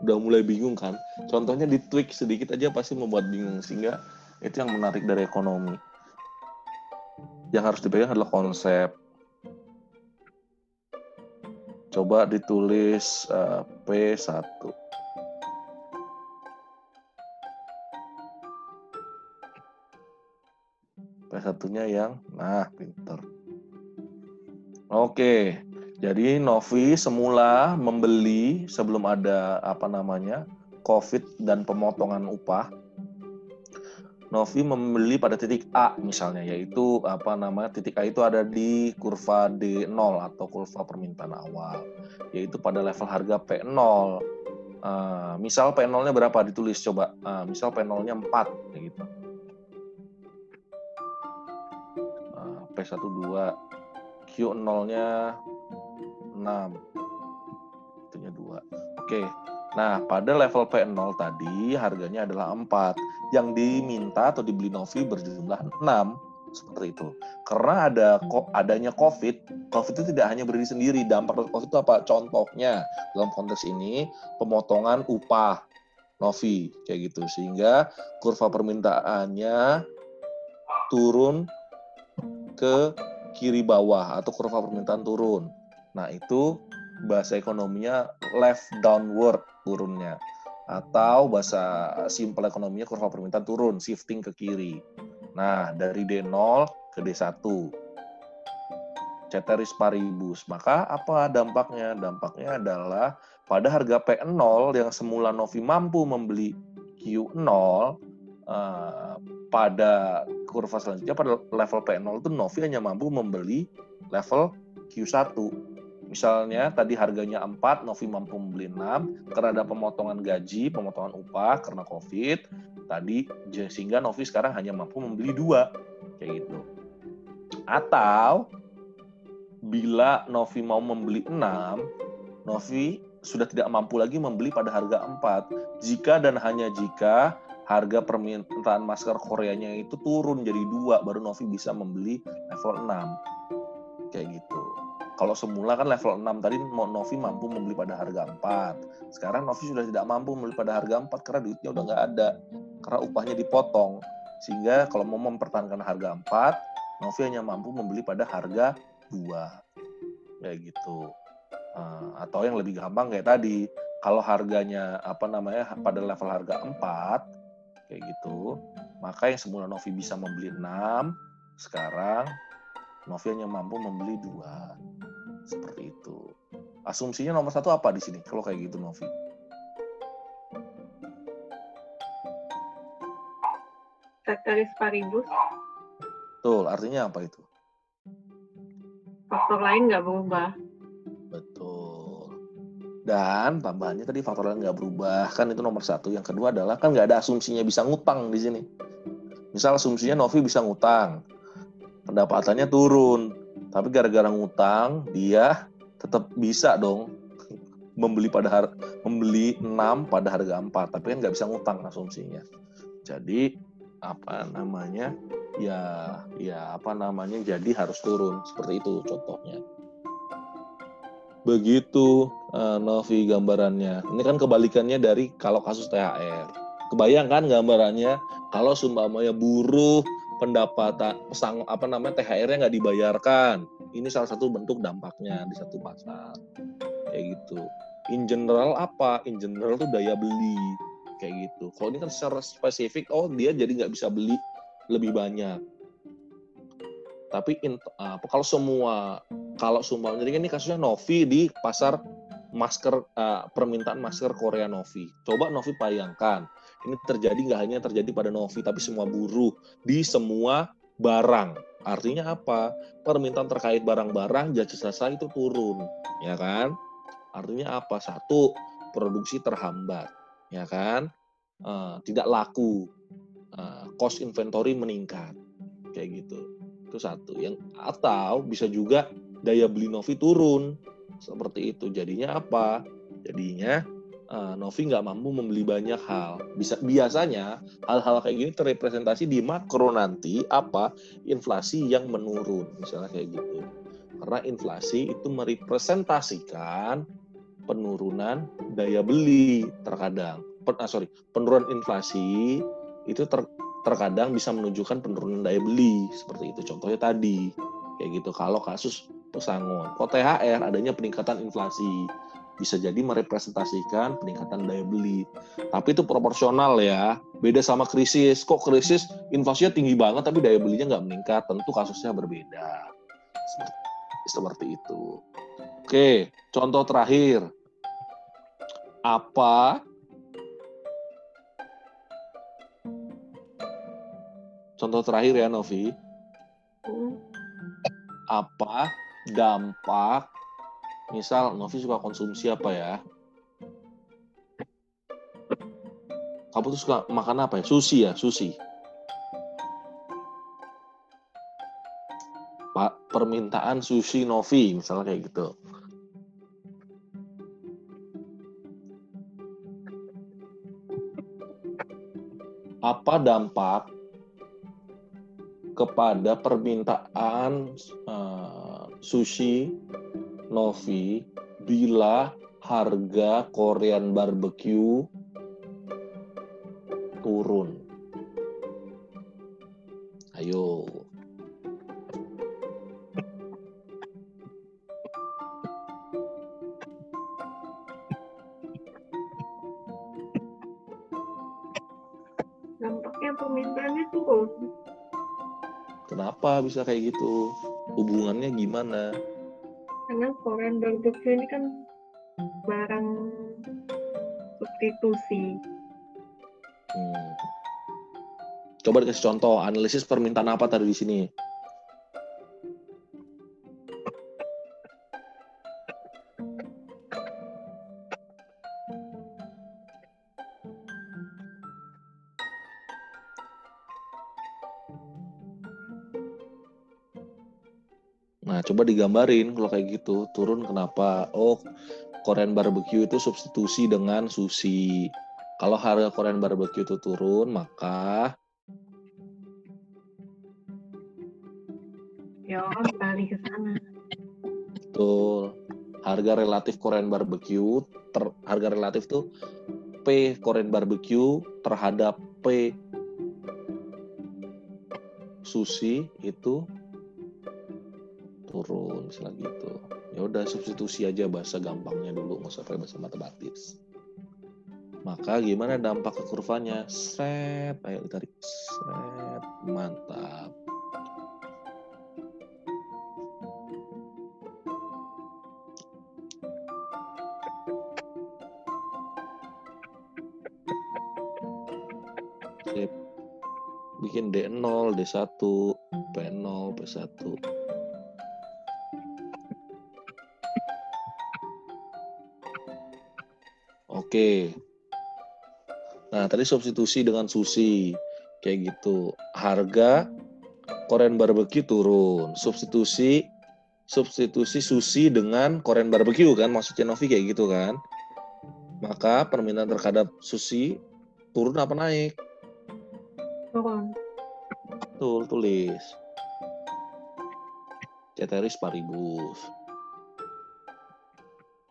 Udah mulai bingung kan? Contohnya di tweak sedikit aja pasti membuat bingung sehingga itu yang menarik dari ekonomi. Yang harus dipegang adalah konsep. Coba ditulis eh, P1. P1-nya yang nah pinter. Oke. Jadi Novi semula membeli sebelum ada apa namanya COVID dan pemotongan upah. Novi membeli pada titik A misalnya, yaitu apa namanya titik A itu ada di kurva D0 atau kurva permintaan awal, yaitu pada level harga P0. Uh, misal P0-nya berapa ditulis coba, uh, misal P0-nya 4 kayak gitu. Uh, P12 Q0-nya 6. Itunya 2. Oke. Nah, pada level P0 tadi harganya adalah 4. Yang diminta atau dibeli Novi berjumlah 6 seperti itu. Karena ada adanya COVID, COVID itu tidak hanya berdiri sendiri. Dampak COVID itu apa? Contohnya dalam konteks ini pemotongan upah Novi kayak gitu sehingga kurva permintaannya turun ke kiri bawah atau kurva permintaan turun. Nah, itu bahasa ekonominya left downward turunnya. Atau bahasa simpel ekonominya kurva permintaan turun, shifting ke kiri. Nah, dari D0 ke D1. Ceteris paribus. Maka apa dampaknya? Dampaknya adalah pada harga P0 yang semula Novi mampu membeli Q0, eh, pada kurva selanjutnya pada level P0 itu Novi hanya mampu membeli level Q1. Misalnya tadi harganya 4, Novi mampu membeli 6 karena ada pemotongan gaji, pemotongan upah karena Covid. Tadi sehingga Novi sekarang hanya mampu membeli 2 kayak gitu. Atau bila Novi mau membeli 6, Novi sudah tidak mampu lagi membeli pada harga 4. Jika dan hanya jika harga permintaan masker Koreanya itu turun jadi dua baru Novi bisa membeli level 6 kayak gitu. Kalau semula kan level 6 tadi Novi mampu membeli pada harga 4 sekarang Novi sudah tidak mampu membeli pada harga 4 karena duitnya udah nggak ada. Karena upahnya dipotong. Sehingga kalau mau mempertahankan harga 4 Novi hanya mampu membeli pada harga 2 kayak gitu. Uh, atau yang lebih gampang kayak tadi. Kalau harganya apa namanya pada level harga 4 kayak gitu. Maka yang semula Novi bisa membeli 6 sekarang Novi hanya mampu membeli dua. Seperti itu. Asumsinya nomor satu apa di sini kalau kayak gitu Novi? Ceteris paribus. Betul, artinya apa itu? Faktor lain nggak berubah. Dan tambahannya tadi faktor lain nggak berubah, kan itu nomor satu. Yang kedua adalah kan nggak ada asumsinya bisa ngutang di sini. Misal asumsinya Novi bisa ngutang, pendapatannya turun, tapi gara-gara ngutang dia tetap bisa dong membeli pada har membeli 6 pada harga 4, tapi kan nggak bisa ngutang asumsinya. Jadi apa namanya ya ya apa namanya jadi harus turun seperti itu contohnya. Begitu uh, Novi gambarannya. Ini kan kebalikannya dari kalau kasus THR. Kebayangkan gambarannya kalau sumpamanya buruh pendapatan pesang apa namanya THR-nya nggak dibayarkan. Ini salah satu bentuk dampaknya di satu pasar. Kayak gitu. In general apa? In general tuh daya beli kayak gitu. Kalau ini kan secara spesifik, oh dia jadi nggak bisa beli lebih banyak tapi in, uh, kalau semua kalau semua jadi ini kasusnya Novi di pasar masker uh, permintaan masker Korea Novi. Coba Novi bayangkan ini terjadi nggak hanya terjadi pada Novi tapi semua buruh di semua barang. Artinya apa? Permintaan terkait barang-barang jasa-jasa itu turun, ya kan? Artinya apa? Satu, produksi terhambat, ya kan? Uh, tidak laku, uh, cost inventory meningkat, kayak gitu itu satu yang atau bisa juga daya beli Novi turun. Seperti itu. Jadinya apa? Jadinya uh, Novi nggak mampu membeli banyak hal. Bisa biasanya hal-hal kayak gini terrepresentasi di makro nanti apa? Inflasi yang menurun. Misalnya kayak gitu. Karena inflasi itu merepresentasikan penurunan daya beli terkadang. Pen, ah, sorry penurunan inflasi itu ter, terkadang bisa menunjukkan penurunan daya beli. Seperti itu. Contohnya tadi. Kayak gitu. Kalau kasus pesangon kok THR adanya peningkatan inflasi. Bisa jadi merepresentasikan peningkatan daya beli. Tapi itu proporsional ya. Beda sama krisis. Kok krisis inflasinya tinggi banget tapi daya belinya nggak meningkat? Tentu kasusnya berbeda. Seperti, seperti itu. Oke contoh terakhir. Apa? Contoh terakhir ya Novi. Hmm. Apa dampak misal Novi suka konsumsi apa ya? Kamu tuh suka makan apa ya? Sushi ya, sushi. Pak, permintaan sushi Novi misalnya kayak gitu. Apa dampak kepada permintaan uh, sushi Novi bila harga Korean barbecue turun. Ayo. Dampaknya permintaannya turun. Kenapa bisa kayak gitu? Hubungannya gimana? Karena Korean barbecue ini kan barang substitusi. Hmm. Coba dikasih contoh, analisis permintaan apa tadi di sini? Coba digambarin kalau kayak gitu, turun kenapa? Oh, Korean barbecue itu substitusi dengan sushi. Kalau harga Korean barbecue itu turun, maka ya orang balik ke sana. Betul. Harga relatif Korean barbecue, ter, harga relatif tuh P Korean barbecue terhadap P sushi itu turun misalnya gitu. Ya udah substitusi aja bahasa gampangnya dulu nggak usah pakai bahasa matematis. Maka gimana dampak ke kurvanya? Set ayo ditarik. Set mantap. Sip. bikin D0, D1, P0, P1 Oke. Nah, tadi substitusi dengan sushi. Kayak gitu. Harga Korean barbecue turun. Substitusi substitusi sushi dengan Korean barbecue kan maksudnya Novi kayak gitu kan. Maka permintaan terhadap sushi turun apa naik? Turun. Betul, tulis. Ceteris paribus.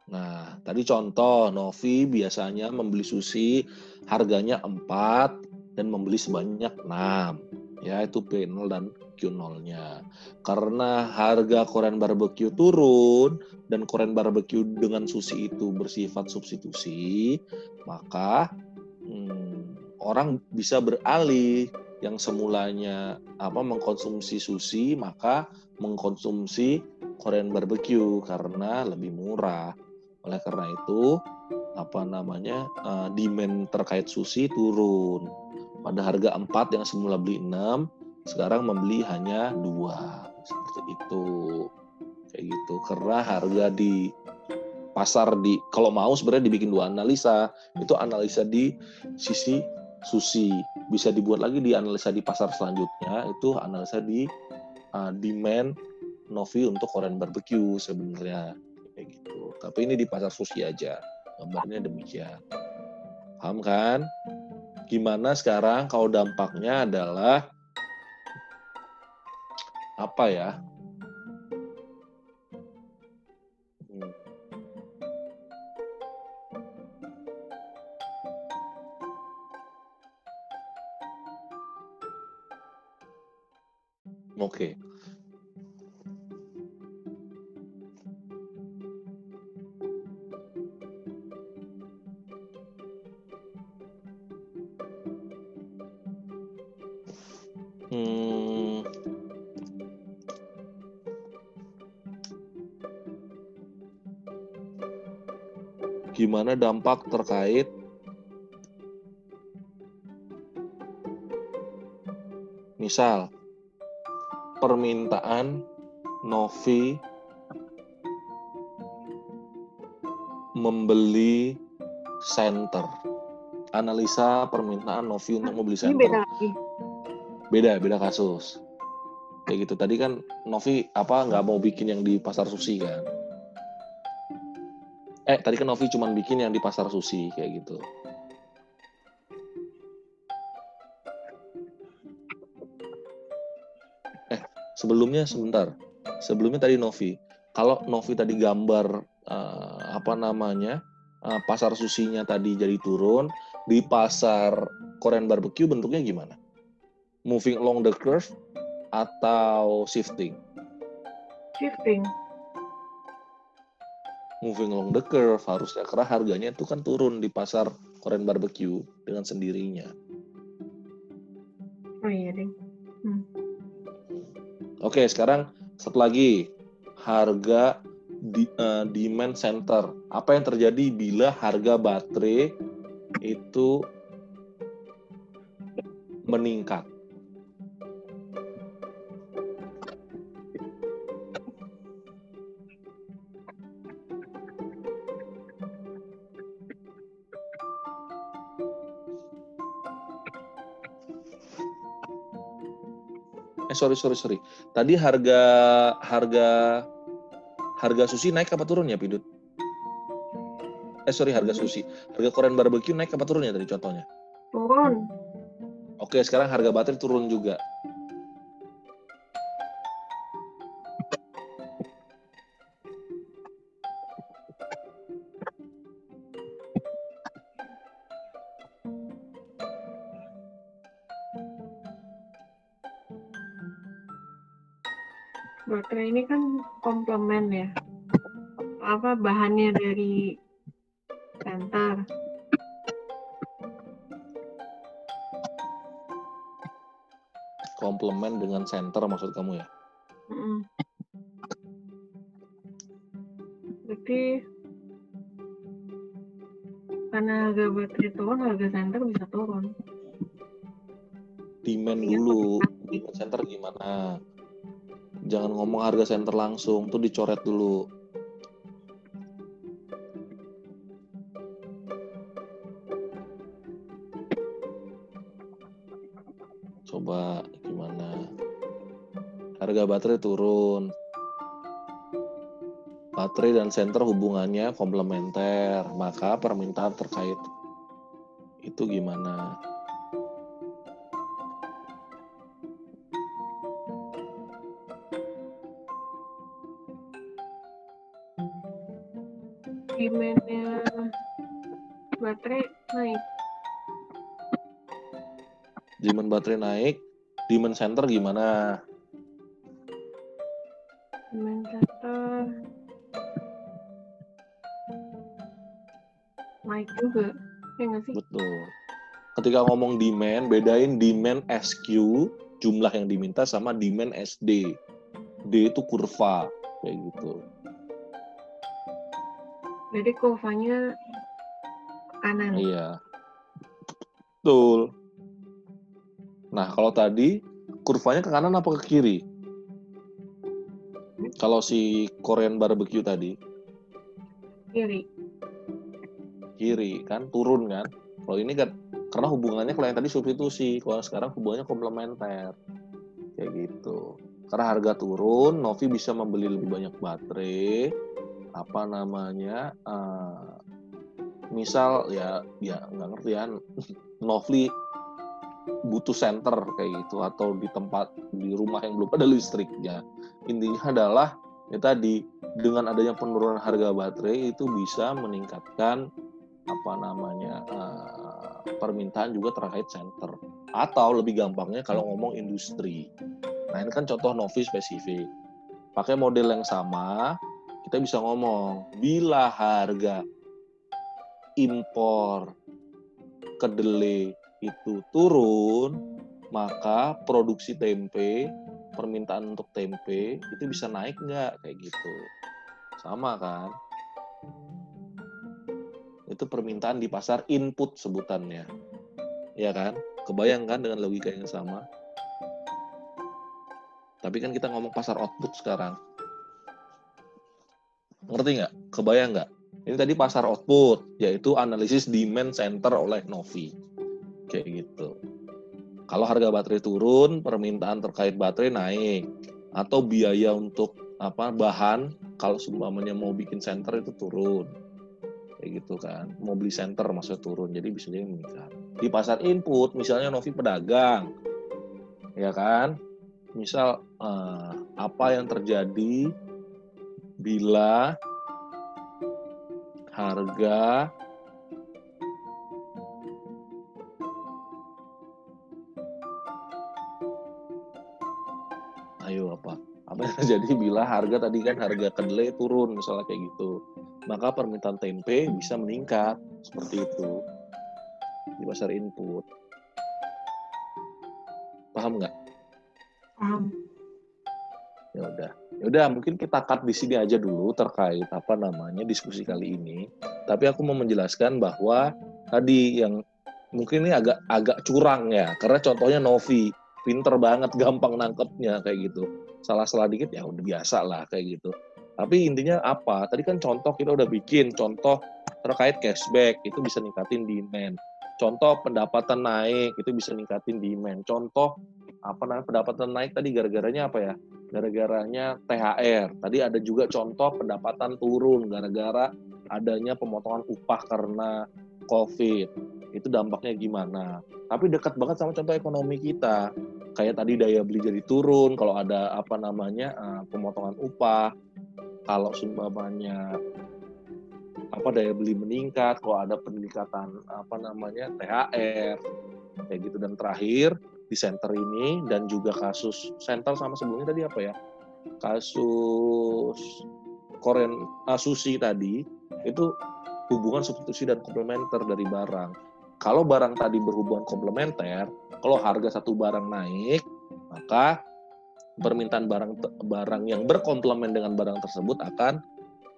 Nah, tadi contoh, Novi biasanya membeli sushi harganya 4 dan membeli sebanyak 6. Ya, itu P0 dan Q0-nya. Karena harga Korean barbecue turun dan Korean barbecue dengan sushi itu bersifat substitusi, maka hmm, orang bisa beralih yang semulanya apa mengkonsumsi sushi maka mengkonsumsi Korean barbecue karena lebih murah. Oleh karena itu, apa namanya uh, demand terkait sushi turun. Pada harga 4 yang semula beli 6, sekarang membeli hanya dua seperti itu. Kayak gitu. Karena harga di pasar di kalau mau sebenarnya dibikin dua analisa. Itu analisa di sisi sushi. Bisa dibuat lagi di analisa di pasar selanjutnya, itu analisa di uh, demand Novi untuk Korean barbecue sebenarnya kayak gitu. Tapi ini di pasar sushi aja. Gambarnya demikian. Paham kan? Gimana sekarang kalau dampaknya adalah apa ya? Hmm. Oke. Hmm. Gimana dampak terkait misal permintaan Novi membeli center. Analisa permintaan Novi untuk membeli Ini center. beda lagi. beda beda kasus kayak gitu tadi kan Novi apa nggak mau bikin yang di pasar sushi kan eh tadi kan Novi cuma bikin yang di pasar sushi kayak gitu eh sebelumnya sebentar sebelumnya tadi Novi kalau Novi tadi gambar eh, apa namanya eh, pasar susinya tadi jadi turun di pasar Korean barbecue bentuknya gimana moving along the curve atau shifting? Shifting. Moving along the curve harusnya karena harganya itu kan turun di pasar Korean barbecue dengan sendirinya. Oh iya deh. Hmm. Oke, sekarang satu lagi harga di, eh, demand center. Apa yang terjadi bila harga baterai itu meningkat? Sorry sorry sorry. Tadi harga harga harga sushi naik apa turun ya Pidut? Eh sorry harga sushi. Harga Korean barbecue naik apa turun ya tadi contohnya? Turun. Oke sekarang harga baterai turun juga. Komplement ya. Apa bahannya dari center komplement dengan center maksud kamu ya? Mm -mm. berarti karena harga baterai turun harga center bisa turun harga center langsung tuh dicoret dulu. Coba gimana? Harga baterai turun. Baterai dan center hubungannya komplementer maka permintaan terkait itu gimana baterai naik demand center gimana demand center naik juga ya nggak sih Betul. Ketika ngomong demand, bedain demand SQ, jumlah yang diminta sama demand SD. D itu kurva, kayak gitu. jadi kurvanya ke kanan Iya. Betul. Nah, kalau tadi kurvanya ke kanan apa ke kiri? Kalau si Korean barbecue tadi, kiri kiri kan, turun kan. Kalau ini kan karena hubungannya kalau yang tadi substitusi, kalau sekarang hubungannya komplementer. Kayak gitu. Karena harga turun, Novi bisa membeli lebih banyak baterai, apa namanya? eh, misal ya ya nggak ngerti ya, Novi butuh center kayak gitu atau di tempat di rumah yang belum ada listriknya. Intinya adalah ya tadi dengan adanya penurunan harga baterai itu bisa meningkatkan apa namanya eh, permintaan juga terkait center atau lebih gampangnya kalau ngomong industri. Nah ini kan contoh Novi spesifik. Pakai model yang sama kita bisa ngomong bila harga impor kedelai itu turun maka produksi tempe permintaan untuk tempe itu bisa naik nggak kayak gitu sama kan itu permintaan di pasar input sebutannya. Ya kan? Kebayangkan dengan logika yang sama. Tapi kan kita ngomong pasar output sekarang. Ngerti nggak? Kebayang nggak? Ini tadi pasar output, yaitu analisis demand center oleh Novi. Kayak gitu. Kalau harga baterai turun, permintaan terkait baterai naik. Atau biaya untuk apa bahan, kalau seumpamanya mau bikin center itu turun kayak gitu kan mau beli center maksudnya turun jadi bisa jadi meningkat di pasar input misalnya Novi pedagang ya kan misal eh, apa yang terjadi bila harga apa apa yang terjadi bila harga tadi kan harga kedelai turun misalnya kayak gitu maka permintaan tempe bisa meningkat seperti itu di pasar input. Paham nggak? paham Ya udah, ya udah mungkin kita cut di sini aja dulu terkait apa namanya diskusi kali ini. Tapi aku mau menjelaskan bahwa tadi yang mungkin ini agak agak curang ya, karena contohnya Novi pinter banget, gampang nangkepnya kayak gitu. Salah-salah dikit ya udah biasa lah kayak gitu. Tapi intinya apa? Tadi kan contoh kita udah bikin contoh terkait cashback itu bisa ningkatin demand. Contoh pendapatan naik itu bisa ningkatin demand. Contoh apa namanya pendapatan naik tadi gara-garanya apa ya? Gara-garanya THR. Tadi ada juga contoh pendapatan turun gara-gara adanya pemotongan upah karena COVID. Itu dampaknya gimana? Tapi dekat banget sama contoh ekonomi kita. Kayak tadi daya beli jadi turun kalau ada apa namanya uh, pemotongan upah. Kalau seumpamanya apa daya beli meningkat, kalau ada peningkatan apa namanya THR kayak gitu dan terakhir di center ini dan juga kasus center sama sebelumnya tadi apa ya kasus Korean uh, sushi tadi itu hubungan substitusi dan komplementer dari barang. Kalau barang tadi berhubungan komplementer, kalau harga satu barang naik, maka permintaan barang barang yang berkomplement dengan barang tersebut akan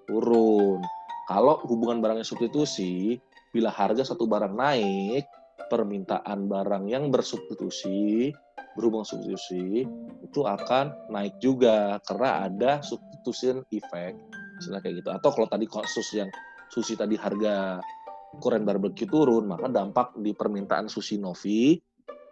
turun. Kalau hubungan barangnya substitusi, bila harga satu barang naik, permintaan barang yang bersubstitusi, berhubung substitusi, itu akan naik juga karena ada substitution effect. Misalnya kayak gitu. Atau kalau tadi kasus yang sushi tadi harga Korean barbecue turun, maka dampak di permintaan sushi Novi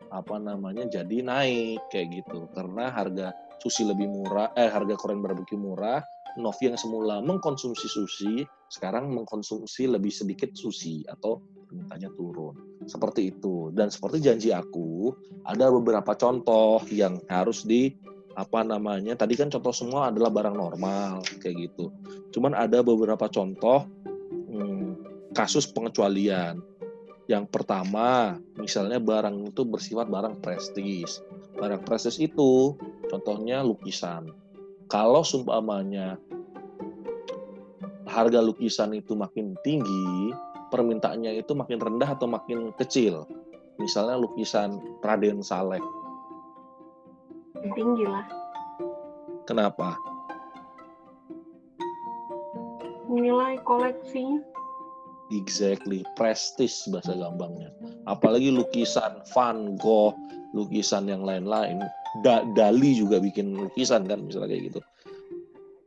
apa namanya jadi naik kayak gitu. Karena harga sushi lebih murah, eh harga Korean barbecue murah, Novi yang semula mengkonsumsi sushi sekarang mengkonsumsi lebih sedikit sushi atau permintaannya turun. Seperti itu. Dan seperti janji aku, ada beberapa contoh yang harus di apa namanya tadi kan contoh semua adalah barang normal kayak gitu cuman ada beberapa contoh kasus pengecualian yang pertama misalnya barang itu bersifat barang prestis barang prestis itu contohnya lukisan kalau sumpamanya harga lukisan itu makin tinggi permintaannya itu makin rendah atau makin kecil. Misalnya lukisan Raden Saleh. Tinggi lah. Kenapa? Nilai koleksi. Exactly, prestis bahasa gampangnya. Apalagi lukisan Van Gogh, lukisan yang lain-lain. Da Dali juga bikin lukisan kan, misalnya kayak gitu.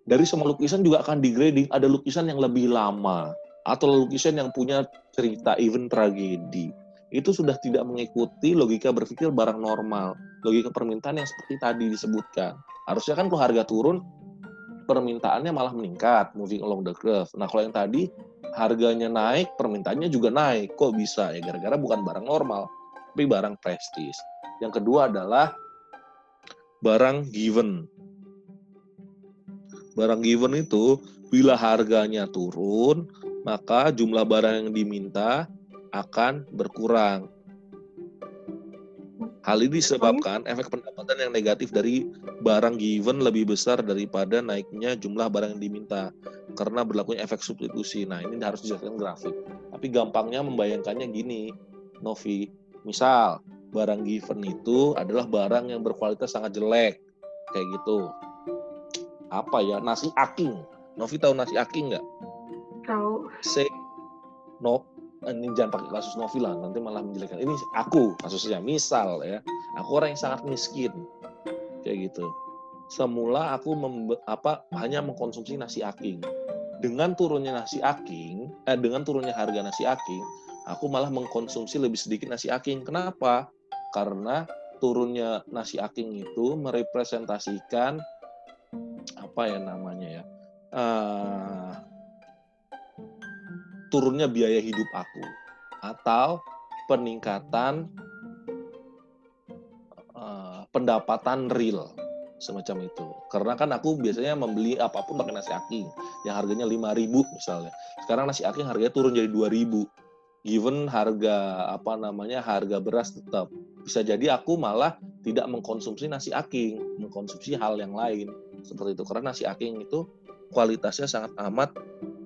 Dari semua lukisan juga akan digrading. Ada lukisan yang lebih lama, atau lukisan yang punya cerita even tragedi itu sudah tidak mengikuti logika berpikir barang normal logika permintaan yang seperti tadi disebutkan harusnya kan kalau harga turun permintaannya malah meningkat moving along the curve nah kalau yang tadi harganya naik permintaannya juga naik. Kok bisa ya? Gara-gara bukan barang normal tapi barang prestis. Yang kedua adalah barang given. Barang given itu bila harganya turun maka jumlah barang yang diminta akan berkurang. Hal ini disebabkan efek pendapatan yang negatif dari barang given lebih besar daripada naiknya jumlah barang yang diminta karena berlakunya efek substitusi. Nah, ini harus dijelaskan grafik. Tapi gampangnya membayangkannya gini, Novi. Misal, barang given itu adalah barang yang berkualitas sangat jelek. Kayak gitu. Apa ya? Nasi aking. Novi tahu nasi aking nggak? Tahu. Say no ini jangan pakai kasus Novi lah, nanti malah menjelekkan. Ini aku kasusnya, misal ya, aku orang yang sangat miskin, kayak gitu. Semula aku membe, apa hanya mengkonsumsi nasi aking. Dengan turunnya nasi aking, eh, dengan turunnya harga nasi aking, aku malah mengkonsumsi lebih sedikit nasi aking. Kenapa? Karena turunnya nasi aking itu merepresentasikan apa ya namanya ya? Uh, turunnya biaya hidup aku atau peningkatan uh, pendapatan real semacam itu. Karena kan aku biasanya membeli apa pun pakai nasi aking yang harganya 5000 misalnya. Sekarang nasi aking harganya turun jadi 2000. Given harga apa namanya harga beras tetap bisa jadi aku malah tidak mengkonsumsi nasi aking, mengkonsumsi hal yang lain seperti itu. Karena nasi aking itu kualitasnya sangat amat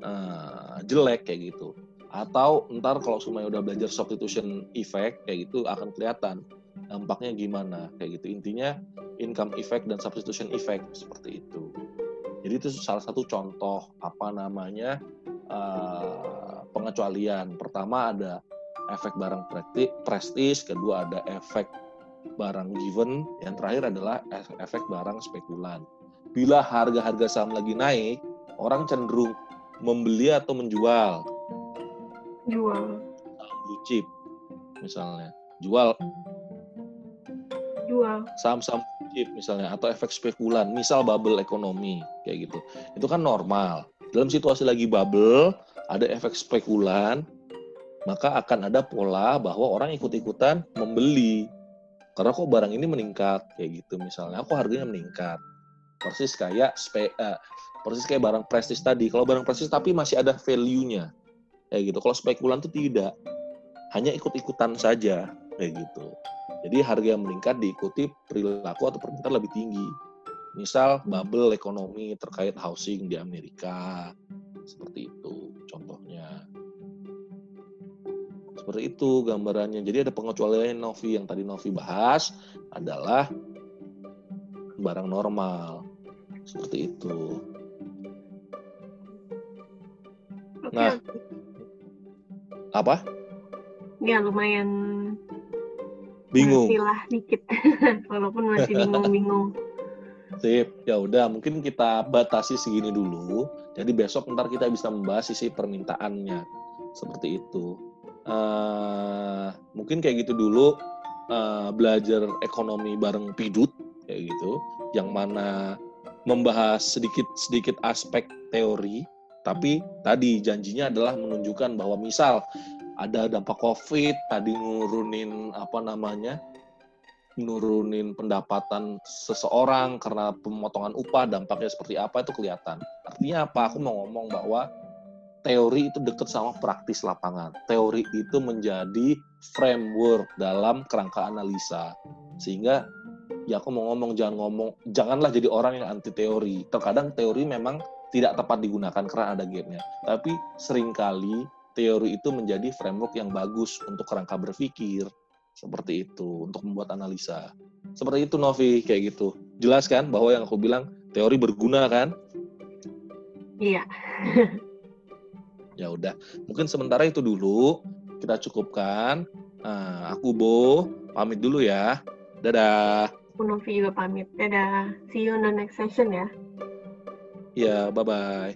uh, jelek kayak gitu. Atau ntar kalau semuanya udah belajar substitution effect kayak gitu akan kelihatan dampaknya gimana kayak gitu. Intinya income effect dan substitution effect seperti itu. Jadi itu salah satu contoh apa namanya uh, pengecualian. Pertama ada efek barang prestis kedua ada efek barang given yang terakhir adalah efek barang spekulan. Bila harga-harga saham lagi naik, orang cenderung membeli atau menjual. Jual. Saham blue chip misalnya. Jual. Jual. Saham-saham chip misalnya atau efek spekulan, misal bubble ekonomi kayak gitu. Itu kan normal. Dalam situasi lagi bubble, ada efek spekulan, maka akan ada pola bahwa orang ikut-ikutan membeli. Karena kok barang ini meningkat kayak gitu misalnya, kok harganya meningkat. Persis kayak spe, uh, persis kayak barang prestis tadi. Kalau barang prestis tapi masih ada value-nya. Kayak gitu. Kalau spekulan itu tidak. Hanya ikut-ikutan saja kayak gitu. Jadi harga yang meningkat diikuti perilaku atau permintaan lebih tinggi. Misal bubble ekonomi terkait housing di Amerika. Seperti itu contohnya. Seperti itu gambarannya. Jadi ada pengecualian Novi yang tadi Novi bahas adalah barang normal. Seperti itu. Nah, apa? Ya lumayan bingung. Masih lah dikit, walaupun masih bingung-bingung. Sip, ya udah mungkin kita batasi segini dulu. Jadi besok ntar kita bisa membahas sisi permintaannya seperti itu. Uh, mungkin kayak gitu dulu uh, belajar ekonomi bareng Pidut kayak gitu, yang mana membahas sedikit sedikit aspek teori, tapi tadi janjinya adalah menunjukkan bahwa misal ada dampak COVID tadi nurunin apa namanya nurunin pendapatan seseorang karena pemotongan upah dampaknya seperti apa itu kelihatan. Artinya apa? Aku mau ngomong bahwa teori itu dekat sama praktis lapangan. Teori itu menjadi framework dalam kerangka analisa. Sehingga ya aku mau ngomong jangan ngomong janganlah jadi orang yang anti teori. Terkadang teori memang tidak tepat digunakan karena ada gapnya. Tapi sering kali teori itu menjadi framework yang bagus untuk kerangka berpikir. Seperti itu untuk membuat analisa. Seperti itu Novi kayak gitu. Jelas kan bahwa yang aku bilang teori berguna kan? Iya. Ya udah mungkin sementara itu dulu. Kita cukupkan. Nah, aku Bo pamit dulu ya. Dadah. Aku Novi juga pamit. Dadah. See you on the next session ya ya bye bye